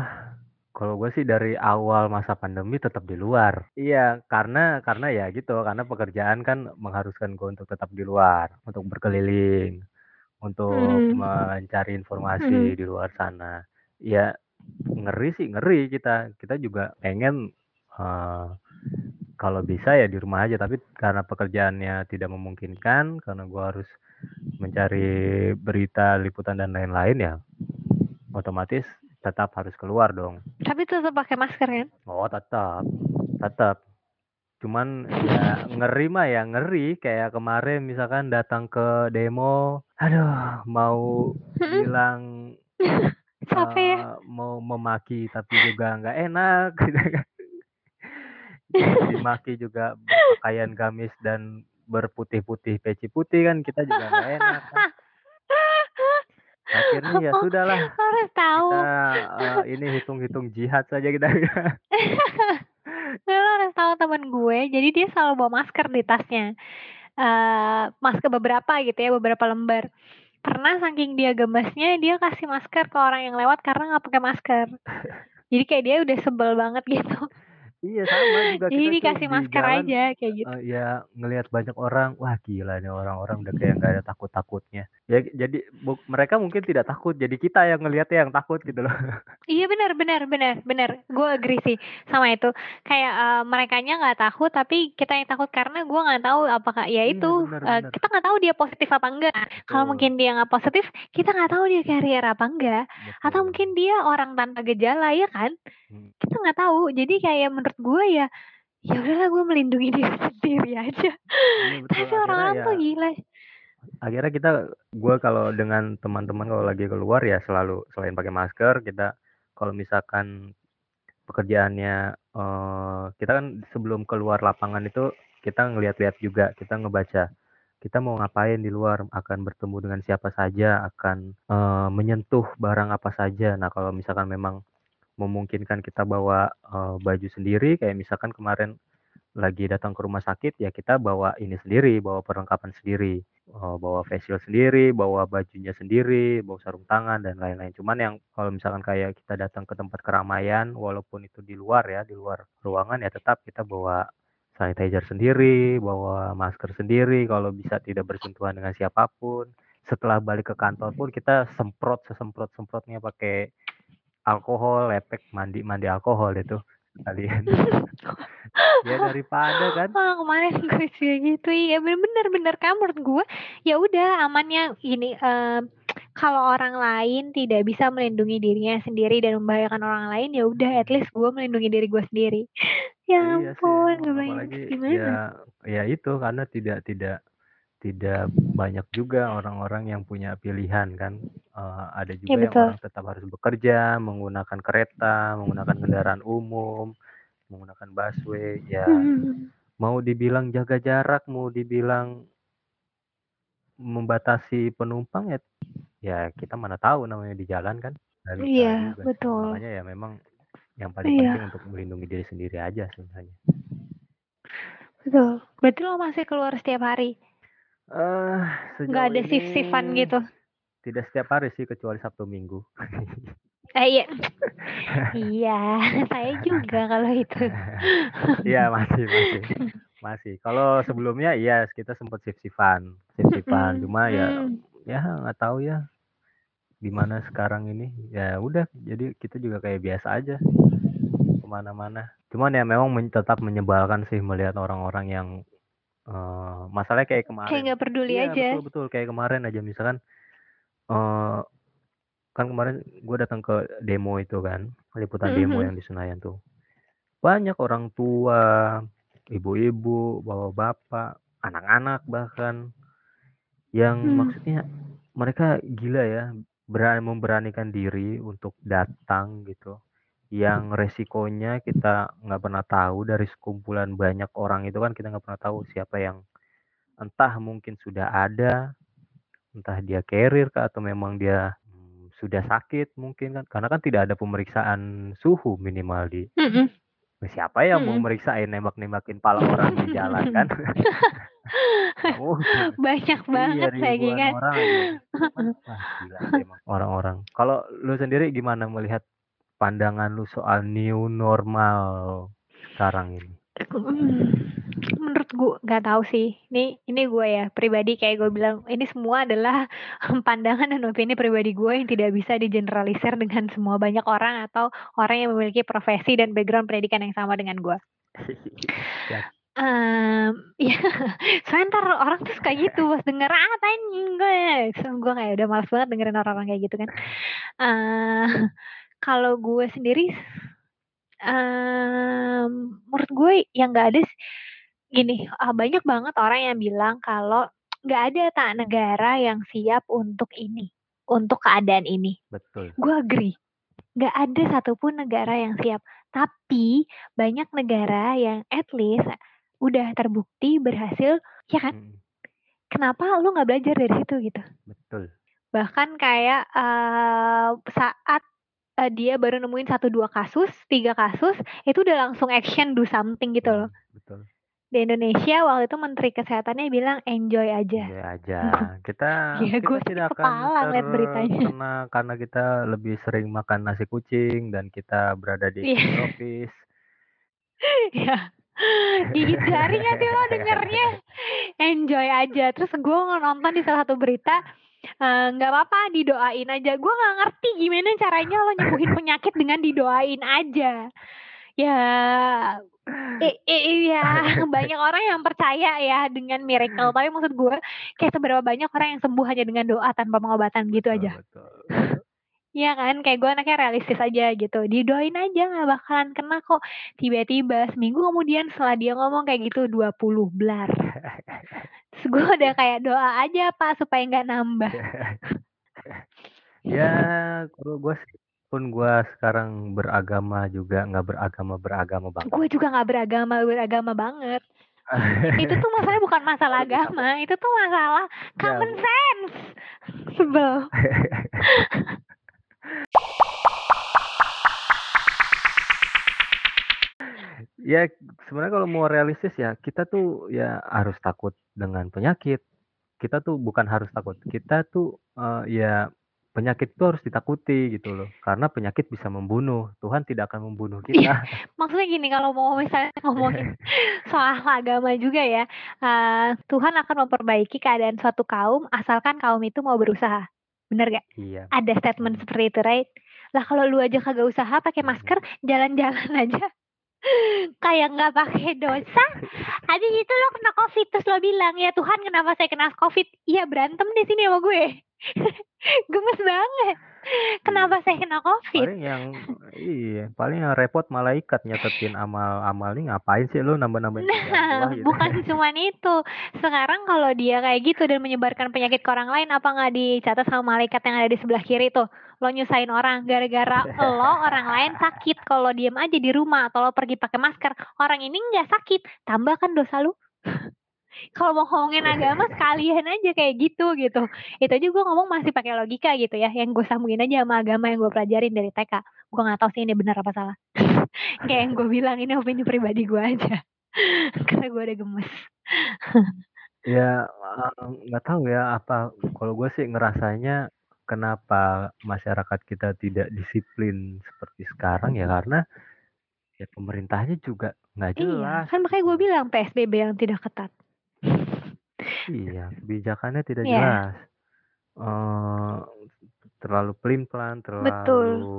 kalau gue sih dari awal masa pandemi tetap di luar. Iya, karena karena ya gitu, karena pekerjaan kan mengharuskan gue untuk tetap di luar, untuk berkeliling, untuk Mhm. mencari informasi di luar sana. Ya ngeri sih, ngeri kita. Kita juga pengen, eee, kalau bisa ya di rumah aja, tapi karena pekerjaannya tidak memungkinkan, karena gue harus mencari berita, liputan, dan lain-lain ya, otomatis tetap harus keluar dong. Tapi tetap pakai masker kan? Oh tetap, tetap. Cuman ya ngeri mah ya ngeri, kayak kemarin misalkan datang ke demo, aduh mau bilang, ya? eee, mau memaki tapi juga nggak enak gitu kan. Dimaki juga berpakaian gamis dan berputih-putih peci putih kan, kita juga nggak enak kan. Akhirnya ya Oh, sudahlah, harus tahu. kita, eee, ini hitung-hitung jihad saja kita. Lo harus tahu temen gue, jadi dia selalu bawa masker di tasnya. Eee, masker beberapa gitu ya, beberapa lembar. Pernah saking dia gemesnya, dia kasih masker ke orang yang lewat karena nggak pakai masker. Jadi kayak dia udah sebel banget gitu. Iya sama juga Jadi dikasih di masker jalan, aja, kayak gitu. eee, ya ngelihat banyak orang, wah gila nih orang-orang udah kayak nggak ada takut-takutnya. Ya jadi buk mereka mungkin tidak takut, jadi kita yang ngelihatnya yang takut gitu loh. Iya bener bener bener bener, gue agree sih sama itu. Kayak, eee, merekanya nggak takut, tapi kita yang takut karena gue nggak tahu apakah ya Iya itu, bener eee, bener. kita nggak tahu dia positif apa enggak. Kalau mungkin dia nggak positif, kita nggak tahu dia carrier apa enggak. Atau Betul. mungkin dia orang tanpa gejala, ya kan? Mhm. Kita nggak tahu. Jadi kayak menurut gue ya, ya udahlah gue melindungi diri sendiri aja. Betul, Tapi orang-orang ya tuh gila. akhirnya kita gue kalau dengan teman-teman kalau lagi keluar ya selalu selain pakai masker, kita kalau misalkan pekerjaannya, eee, kita kan sebelum keluar lapangan itu kita ngelihat-lihat juga, kita ngebaca, kita mau ngapain di luar, akan bertemu dengan siapa saja, akan, eee, menyentuh barang apa saja. Nah kalau misalkan memang memungkinkan kita bawa uh, baju sendiri kayak misalkan kemarin lagi datang ke rumah sakit ya kita bawa ini sendiri, bawa perlengkapan sendiri, uh, bawa facial sendiri, bawa bajunya sendiri, bawa sarung tangan dan lain-lain. Cuman yang kalau misalkan kayak kita datang ke tempat keramaian, walaupun itu di luar ya, di luar ruangan ya tetap kita bawa sanitizer sendiri, bawa masker sendiri, kalau bisa tidak bersentuhan dengan siapa pun. Setelah balik ke kantor pun kita semprot sesemprot semprotnya pakai alkohol, lepek mandi mandi alkohol itu kalian ya daripada kan. Oh, kemarin gue juga gitu. Iya bener-bener bener kan menurut gue? Ya udah amannya ini um, kalau orang lain tidak bisa melindungi dirinya sendiri dan membahayakan orang lain ya udah at least gue melindungi diri gue sendiri. Ya iya ampun gue apalagi gimana? ya ya itu karena tidak tidak tidak banyak juga orang-orang yang punya pilihan kan. Uh, ada juga ya, yang orang tetap harus bekerja menggunakan kereta menggunakan kendaraan umum menggunakan busway ya hmm. mau dibilang jaga jarak mau dibilang membatasi penumpang ya ya kita mana tahu namanya di jalan kan dan iya betul. Makanya ya memang yang paling iya. penting untuk melindungi diri sendiri aja sebenarnya. Betul. Berarti lo masih keluar setiap hari Eh, Nggak ada sif-sifan gitu? Tidak setiap hari sih, kecuali Sabtu Minggu. Eh, iya. iya, saya juga kalau itu. Iya, masih masih. Masih. Kalau sebelumnya iya kita sempat sif-sifan, sif-sifan. Cuma ya ya nggak tahu ya gimana sekarang ini. Ya udah, jadi kita juga kayak biasa aja ke mana-mana. Cuman ya memang men tetap menyebalkan sih melihat orang-orang yang Uh, masalahnya kayak kemarin. Kayak nggak peduli iya, aja. betul betul kayak kemarin aja misalkan uh, kan kemarin gue datang ke demo itu kan liputan mm -hmm. demo yang di Senayan tuh banyak orang tua ibu-ibu bapak-bapak anak-anak bahkan yang hmm. maksudnya mereka gila ya berani memberanikan diri untuk datang gitu yang resikonya kita nggak pernah tahu dari sekumpulan banyak orang itu kan kita nggak pernah tahu siapa yang entah mungkin sudah ada entah dia carrier kah atau memang dia hmm, sudah sakit mungkin kan. Karena kan tidak ada pemeriksaan suhu minimal di mm -hmm. siapa yang mm -hmm. mau meriksain nembak-nembakin pala orang di jalan kan? Banyak iya, banget lagi kan? orang-orang. Kalau lu sendiri gimana melihat pandangan lu soal new normal sekarang ini? Hmm, menurut gue nggak tahu sih. Ini ini gue ya pribadi kayak gue bilang ini semua adalah pandangan dan opini pribadi gue yang tidak bisa digeneralisir dengan semua banyak orang atau orang yang memiliki profesi dan background pendidikan yang sama dengan gue. ya. Um, ya, soalnya ntar orang tuh suka gitu pas denger ah tanya gue, gue kayak udah malas banget dengerin orang-orang kayak gitu kan. Uh, kalau gue sendiri, um, menurut gue yang nggak ada gini, uh, banyak banget orang yang bilang kalau nggak ada tak negara yang siap untuk ini, untuk keadaan ini. Betul. Gue agree. Nggak ada satupun negara yang siap. Tapi banyak negara yang at least udah terbukti berhasil, ya kan? Hmm. Kenapa lu nggak belajar dari situ gitu? Betul. Bahkan kayak uh, saat uh, dia baru nemuin satu dua kasus, tiga kasus, itu udah langsung action do something gitu loh. Betul. Di Indonesia waktu itu Menteri Kesehatannya bilang enjoy aja. Enjoy aja. Kita ya, kita tidak akan ter, beritanya. Karena karena kita lebih sering makan nasi kucing dan kita berada di tropis. ya. Gigit jari sih lo dengernya? Enjoy aja. Terus gue nonton di salah satu berita nggak uh, apa-apa didoain aja. Gue nggak ngerti gimana caranya lo nyembuhin penyakit dengan didoain aja. Ya eh, eh, ya banyak orang yang percaya ya dengan miracle. Tapi maksud gue kayak seberapa banyak orang yang sembuh hanya dengan doa tanpa pengobatan gitu aja. Iya kan, kayak gue anaknya realistis aja gitu. Didoain aja nggak bakalan kena kok. Tiba-tiba seminggu kemudian setelah dia ngomong kayak gitu 20 blar. Terus gue udah kayak doa aja pak supaya nggak nambah. ya, kalau gue pun gue sekarang beragama juga nggak beragama beragama banget. Gue juga nggak beragama beragama banget. itu tuh masalahnya bukan masalah agama, itu tuh masalah ya, common sense. Sebel. Ya sebenarnya kalau mau realistis ya kita tuh ya harus takut dengan penyakit. Kita tuh bukan harus takut, kita tuh, eee, ya penyakit itu harus ditakuti gitu loh, karena penyakit bisa membunuh, Tuhan tidak akan membunuh Iya, kita. maksudnya gini kalau mau misalnya ngomongin soal agama juga ya, eee, Tuhan akan memperbaiki keadaan suatu kaum asalkan kaum itu mau berusaha, bener nggak? Iya, Ada statement seperti itu, right? Lah kalau lu aja kagak usaha pakai masker, jalan-jalan aja kayak nggak pakai dosa, habis itu lo kena Covid terus lo bilang, "Ya Tuhan kenapa saya kena Covid?" Iya berantem di sini sama gue. Gemes banget, kenapa saya kena Covid? Paling yang iya, paling yang repot malaikat nyatetin amal-amal, "Nih ngapain sih nambah-nambahin kerjaan gua?" Nah, gitu. bukan cuman itu. Sekarang kalau dia kayak gitu dan menyebarkan penyakit ke orang lain, apa nggak dicatat sama malaikat yang ada di sebelah kiri tuh? Lo nyusahin orang, gara-gara lo orang lain sakit, kalau diem aja di rumah atau lo pergi pakai masker, orang ini nggak sakit, tambah kan dosa lu. Kalau mau ngomongin agama sekalian aja kayak gitu, gitu. Itu aja gue ngomong masih pakai logika gitu ya, yang gue sambungin aja sama agama yang gue pelajarin dari TK. Gue nggak tahu sih ini benar apa salah. Kayak yang gue bilang ini opini pribadi gue aja. Karena gue udah gemes. Ya, eee, nggak tahu ya apa kalau gue sih ngerasanya kenapa masyarakat kita tidak disiplin seperti sekarang ya karena, ya pemerintahnya juga nggak Iya, jelas kan makanya gue gitu. bilang PSBB yang tidak ketat. Iya, kebijakannya tidak Iya. jelas. Eee, terlalu pelin-pelan, Betul. terlalu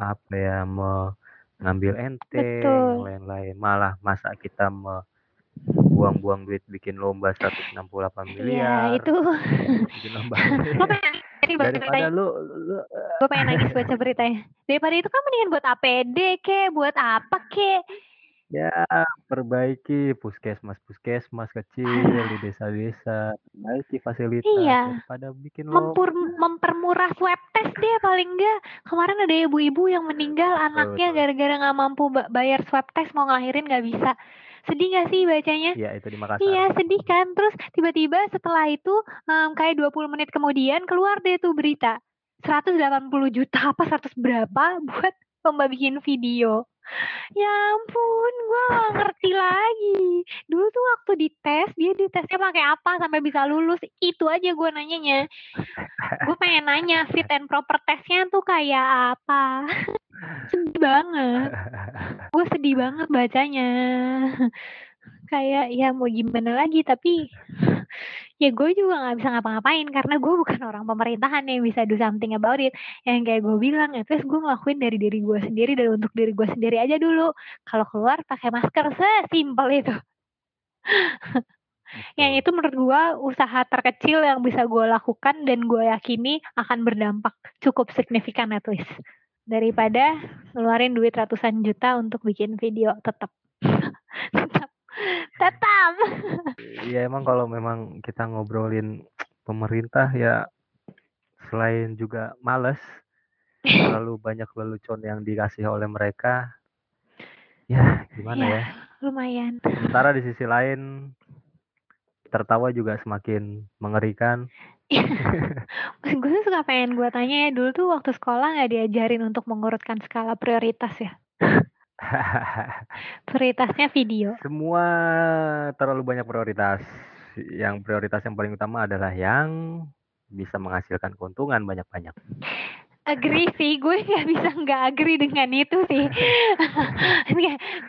apa ya, mengambil Betul. lain-lain. Malah masa kita me buang-buang duit bikin lomba 168 Iya, miliar, itu bikin lomba lo pengen baca daripada lu lu, Gue pengen nangis baca beritanya. Daripada itu kan mendingan buat APD kek, buat apa kek. Ya, perbaiki puskesmas-puskesmas kecil di Alah. desa-desa, perbaiki fasilitas Iya. daripada bikin Mempur lomba. mempermurah swab test deh paling enggak. Kemarin ada ibu-ibu yang meninggal anaknya gara-gara nggak mampu ba bayar swab test mau ngelahirin nggak bisa. Sedih nggak sih bacanya? Iya, itu di Makassar. Iya, sedih kan. Terus tiba-tiba setelah itu, mmm, kayak 20 menit kemudian keluar deh tuh berita, 180 juta apa 100 berapa buat lomba bikin video. Ya ampun, gue nggak ngerti lagi. Dulu tuh waktu dites, dia ditesnya pakai apa sampai bisa lulus, itu aja gue nanyanya. Gue pengen nanya fit and proper test-nya tuh kayak apa. Sedih banget. Gue sedih banget bacanya. Kayak ya mau gimana lagi, tapi ya gue juga nggak bisa ngapa-ngapain karena gue bukan orang pemerintahan yang bisa do something about it. Yang kayak gue bilang, at least gue ngelakuin dari diri gue sendiri dan untuk diri gue sendiri aja dulu. Kalau keluar pakai masker, sesimpel itu. Yang itu menurut gue usaha terkecil yang bisa gue lakukan dan gue yakini akan berdampak cukup signifikan at least. Daripada ngeluarin duit ratusan juta untuk bikin video, tetep. Tetep. Tetap. Iya, emang kalau memang kita ngobrolin pemerintah ya selain juga males, terlalu banyak lelucon yang dikasih oleh mereka. Ya, gimana Ya, ya. lumayan. Sementara di sisi lain tertawa juga semakin mengerikan. Gue tuh suka pengen gue tanya ya, dulu tuh waktu sekolah nggak diajarin untuk mengurutkan skala prioritas ya? Prioritasnya video. Semua terlalu banyak prioritas. Yang prioritas yang paling utama adalah yang bisa menghasilkan keuntungan banyak-banyak. Agree sih, gue nggak bisa nggak agree dengan itu sih.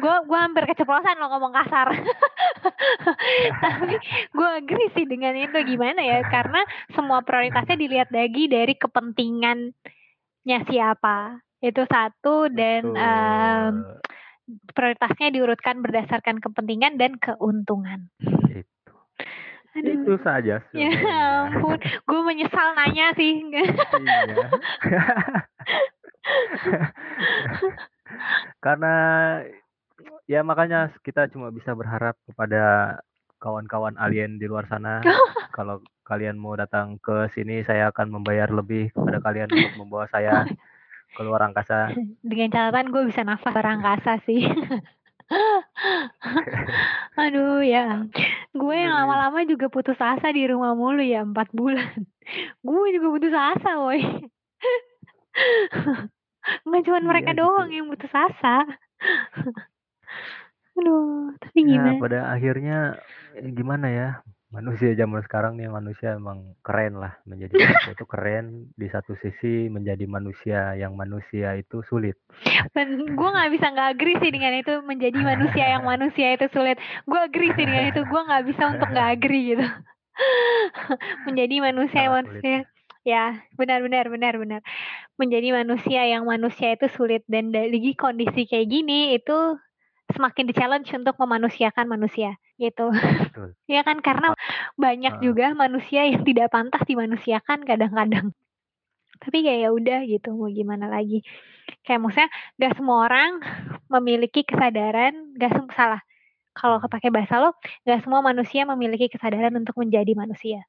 gue gue hampir keceplosan lo ngomong kasar. Tapi gue agree sih dengan itu gimana ya? Karena semua prioritasnya dilihat lagi dari kepentingannya siapa. Itu satu dan um. Prioritasnya diurutkan berdasarkan kepentingan dan keuntungan. Itu. Aduh. Itu saja Ya ampun, gue menyesal nanya sih. Iya. Karena ya makanya kita cuma bisa berharap kepada kawan-kawan alien di luar sana. Kalau kalian mau datang ke sini, saya akan membayar lebih kepada kalian untuk membawa saya ke luar angkasa. Dengan catatan gue bisa nafas luar angkasa sih. Aduh ya, gue yang Serius. lama-lama juga putus asa di rumah mulu ya 4 bulan. Gue juga putus asa woi. Nggak cuma Iya mereka gitu. doang yang putus asa. Aduh, tapi Ya, gimana? pada akhirnya gimana ya? Manusia zaman sekarang nih manusia emang keren lah menjadi manusia itu keren di satu sisi menjadi manusia yang manusia itu sulit. Dan gue nggak bisa nggak agree sih dengan itu menjadi manusia yang manusia itu sulit. Gue agree sih dengan itu. Gue nggak bisa untuk nggak agree gitu. menjadi manusia yang sulit. manusia ya benar benar benar benar menjadi manusia yang manusia itu sulit dan dari kondisi kayak gini itu semakin di challenge untuk memanusiakan manusia gitu. Betul. ya kan karena banyak Ah. juga manusia yang tidak pantas dimanusiakan kadang-kadang. Tapi kayak ya udah gitu mau gimana lagi. Kayak maksudnya gak semua orang memiliki kesadaran gak semua salah. Kalau kepake bahasa lo gak semua manusia memiliki kesadaran untuk menjadi manusia.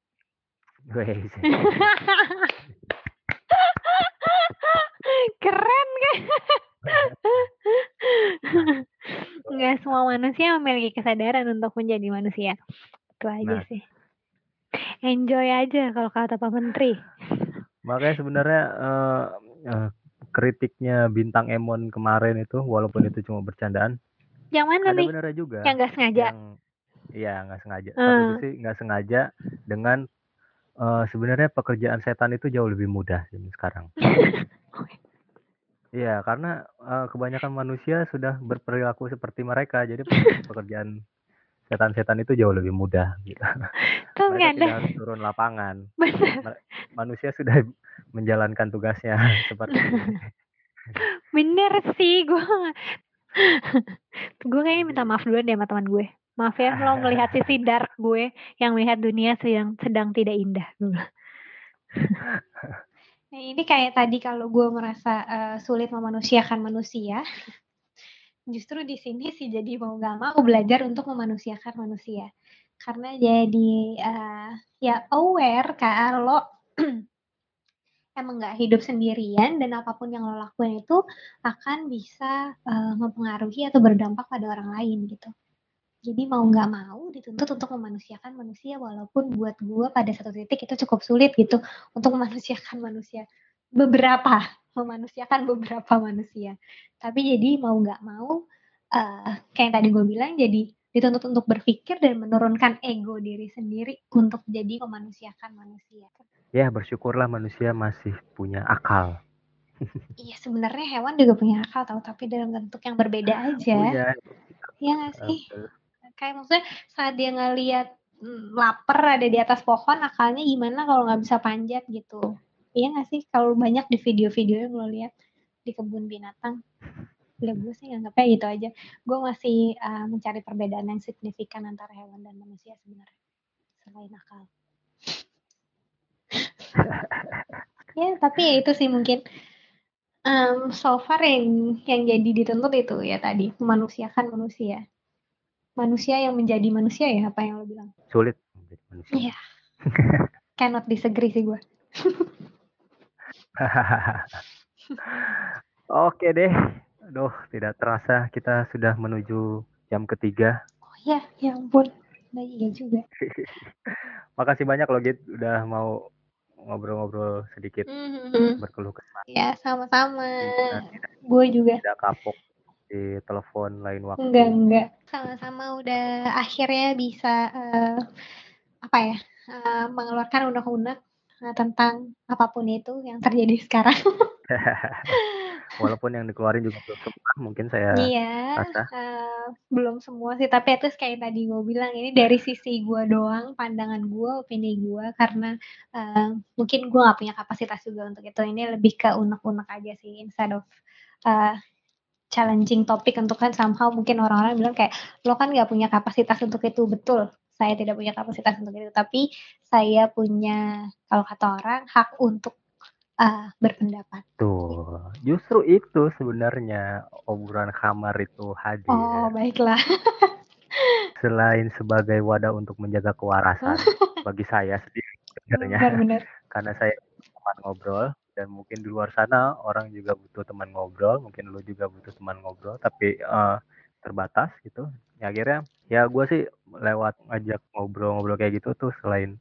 Keren kan nggak semua manusia memiliki kesadaran untuk menjadi manusia itu aja Nah. sih enjoy aja kalau kata Pak Menteri Makanya sebenarnya eh, eh, kritiknya bintang Emon kemarin itu walaupun itu cuma bercandaan, yang mana ada nih benernya juga. yang nggak sengaja yang iya nggak sengaja satu Hmm. sisi nggak sengaja dengan eh, sebenarnya pekerjaan setan itu jauh lebih mudah sekarang iya karena eh, kebanyakan manusia sudah berperilaku seperti mereka jadi pe- pekerjaan setan-setan itu jauh lebih mudah gitu. Nggak mereka ada tidak harus turun lapangan. Bener manusia sudah menjalankan tugasnya seperti ini. bener sih gue gue kayaknya minta maaf dulu deh sama teman gue. Maaf ya lo melihat sisi dark gue yang melihat dunia sedang sedang tidak indah gue bilang. Nah, ini kayak tadi kalau gue merasa eh, sulit memanusiakan manusia, justru di sini sih jadi mau gak mau belajar untuk memanusiakan manusia. Karena jadi eh, ya aware kalau emang nggak hidup sendirian dan apa pun yang lo lakuin itu akan bisa eh, mempengaruhi atau berdampak pada orang lain gitu. Jadi mau nggak mau dituntut untuk memanusiakan manusia walaupun buat gue pada satu titik itu cukup sulit gitu untuk memanusiakan manusia. Beberapa memanusiakan beberapa manusia. Tapi jadi mau nggak mau eh kayak yang tadi gue bilang jadi dituntut untuk berpikir dan menurunkan ego diri sendiri untuk jadi memanusiakan manusia. Ya bersyukurlah manusia masih punya akal. Iya sebenarnya hewan juga punya akal tahu tapi dalam bentuk yang berbeda aja. punya ya nggak sih kayak maksudnya saat dia ngelihat mm, lapar ada di atas pohon akalnya gimana kalau nggak bisa panjat gitu. Iya nggak sih? Kalau banyak di video-video yang lo lihat di kebun binatang. Ya gue sih nganggapnya gitu aja. Gue masih uh, mencari perbedaan yang signifikan antara hewan dan manusia sebenarnya selain akal. Ya tapi ya itu sih mungkin. Um, so far yang yang jadi dituntut itu ya tadi memanusiakan manusia manusia yang menjadi manusia ya apa yang lo bilang sulit menjadi manusia Iya. cannot disagree sih gue Oke deh. Aduh, tidak terasa kita sudah menuju jam ketiga. oh ya ya ampun nah iya juga Makasih banyak loh Git udah mau ngobrol-ngobrol sedikit Mhm. berkeluh kesah. ya sama-sama tidak, gue juga tidak kapok di telepon lain waktu. enggak enggak sama-sama udah akhirnya bisa eh, apa ya eh, mengeluarkan unek-unek eh, tentang apa pun itu yang terjadi sekarang Walaupun yang dikeluarin juga belum semua, mungkin saya iya rasa. eh, belum semua sih tapi itu kayak tadi gue bilang ini dari sisi gue doang pandangan gue opini gue karena eh, mungkin gue nggak punya kapasitas juga untuk itu ini lebih ke unek-unek aja sih instead of eh, challenging topik untuk kan somehow mungkin orang-orang bilang kayak lo kan nggak punya kapasitas untuk itu. Betul saya tidak punya kapasitas untuk itu. Tapi saya punya kalau kata orang hak untuk eh, berpendapat. Tuh, justru itu sebenarnya obrolan kamar itu hadir. oh baiklah. Selain sebagai wadah untuk menjaga kewarasan bagi saya sendiri sebenarnya. karena saya ngobrol dan mungkin di luar sana orang juga butuh teman ngobrol mungkin lu juga butuh teman ngobrol tapi eh, terbatas gitu. Ya akhirnya ya gue sih lewat ngajak ngobrol-ngobrol kayak gitu tuh selain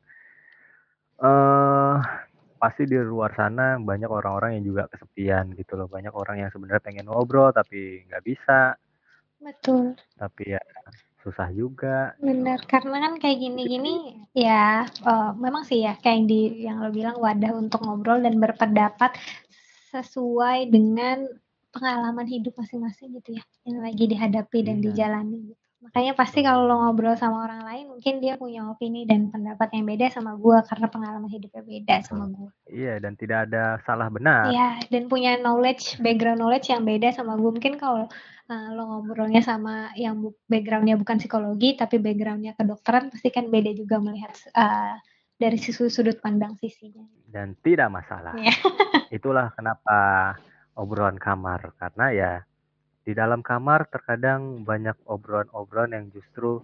eh pasti di luar sana banyak orang-orang yang juga kesepian gitu loh. Banyak orang yang sebenarnya pengen ngobrol tapi nggak bisa. Betul. tapi ya susah juga Benar, karena kan kayak gini-gini ya eh, memang sih ya kayak yang di yang lo bilang wadah untuk ngobrol dan berpendapat sesuai dengan pengalaman hidup masing-masing gitu ya yang lagi dihadapi dan Iya. dijalani gitu. Makanya pasti kalau lo ngobrol sama orang lain mungkin dia punya opini dan pendapat yang beda sama gua karena pengalaman hidupnya beda sama gua. iya dan tidak ada salah benar Iya, dan punya knowledge, background knowledge yang beda sama gue. Mungkin kalau uh, lo ngobrolnya sama yang backgroundnya bukan psikologi, tapi backgroundnya kedokteran, pasti kan beda juga melihat uh, dari sisi sudut pandang sisinya. dan tidak masalah Iya. itulah kenapa obrolan kamar karena ya di dalam kamar terkadang banyak obrolan-obrolan yang justru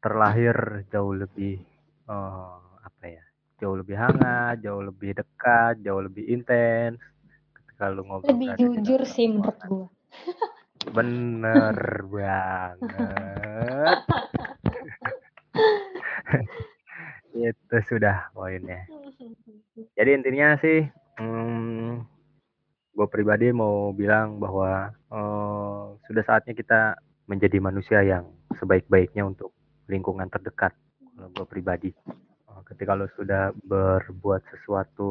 terlahir jauh lebih eh, apa ya jauh lebih hangat jauh lebih dekat jauh lebih intens ketika lu ngobrol Lebih jujur sih menurut ruangan. bener banget. Itu sudah poinnya. Jadi intinya sih hmm, gue pribadi mau bilang bahwa eh, sudah saatnya kita menjadi manusia yang sebaik-baiknya untuk lingkungan terdekat kalau gue pribadi. Eh, ketika lo sudah berbuat sesuatu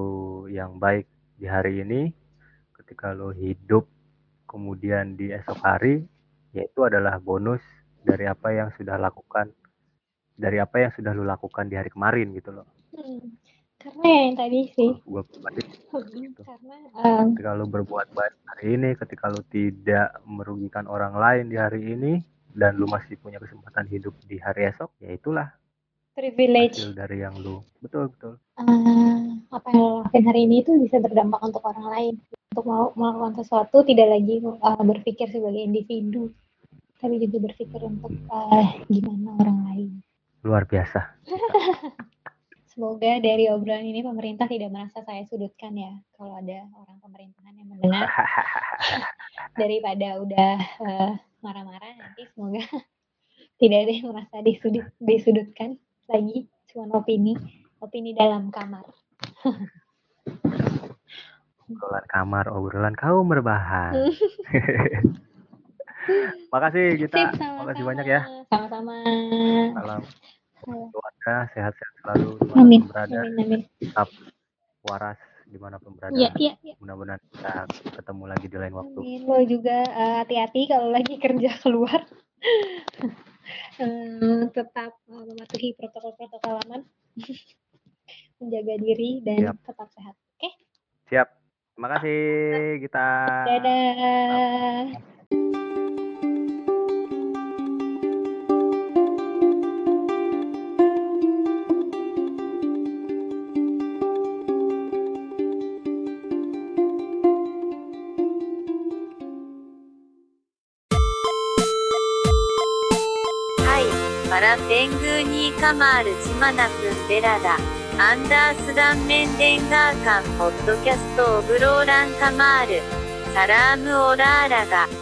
yang baik di hari ini ketika lo hidup kemudian di esok hari yaitu adalah bonus dari apa yang sudah lakukan dari apa yang sudah lo lakukan di hari kemarin gitu loh Hmm, Karena ya yang tadi sih, gue pribadi Gitu. karena um, ketika lu berbuat baik hari ini, ketika lu tidak merugikan orang lain di hari ini, dan lu masih punya kesempatan hidup di hari esok, ya itulah privilege hasil dari yang lu betul betul. uh, apa yang lo lakuin hari ini itu bisa berdampak untuk orang lain. Untuk mau melakukan sesuatu tidak lagi uh, berpikir sebagai individu, tapi juga berpikir untuk uh, gimana orang lain. Luar biasa. Semoga dari obrolan ini pemerintah tidak merasa saya sudutkan ya. Kalau ada orang pemerintahan yang mendengar daripada udah eh, marah-marah nanti semoga tidak ada yang merasa disudut, disudutkan lagi. Cuma opini, opini dalam kamar. Obrolan kamar, obrolan kaum berbahan. Makasih kita, Sip, sama-sama. makasih banyak ya. Sama-sama. Salam keluarga, sehat-sehat selalu Amin. di mana pun berada, Amin, amin. tetap waras di mana pun berada. Iya, iya, iya. Mudah-mudahan kita ketemu lagi di lain waktu. Amin. Lo juga eh, hati-hati kalau lagi kerja keluar. Eh, tetap eh, mematuhi protokol-protokol aman. Menjaga diri dan Siap. tetap sehat. Oke? Siap. Terima kasih kita. Dadah.はい。パラペングーニーカマールジマナプンベラダ。 アンダースダンメンデンガーカンポッドキャストオブローランカマール。サラームオラーラが。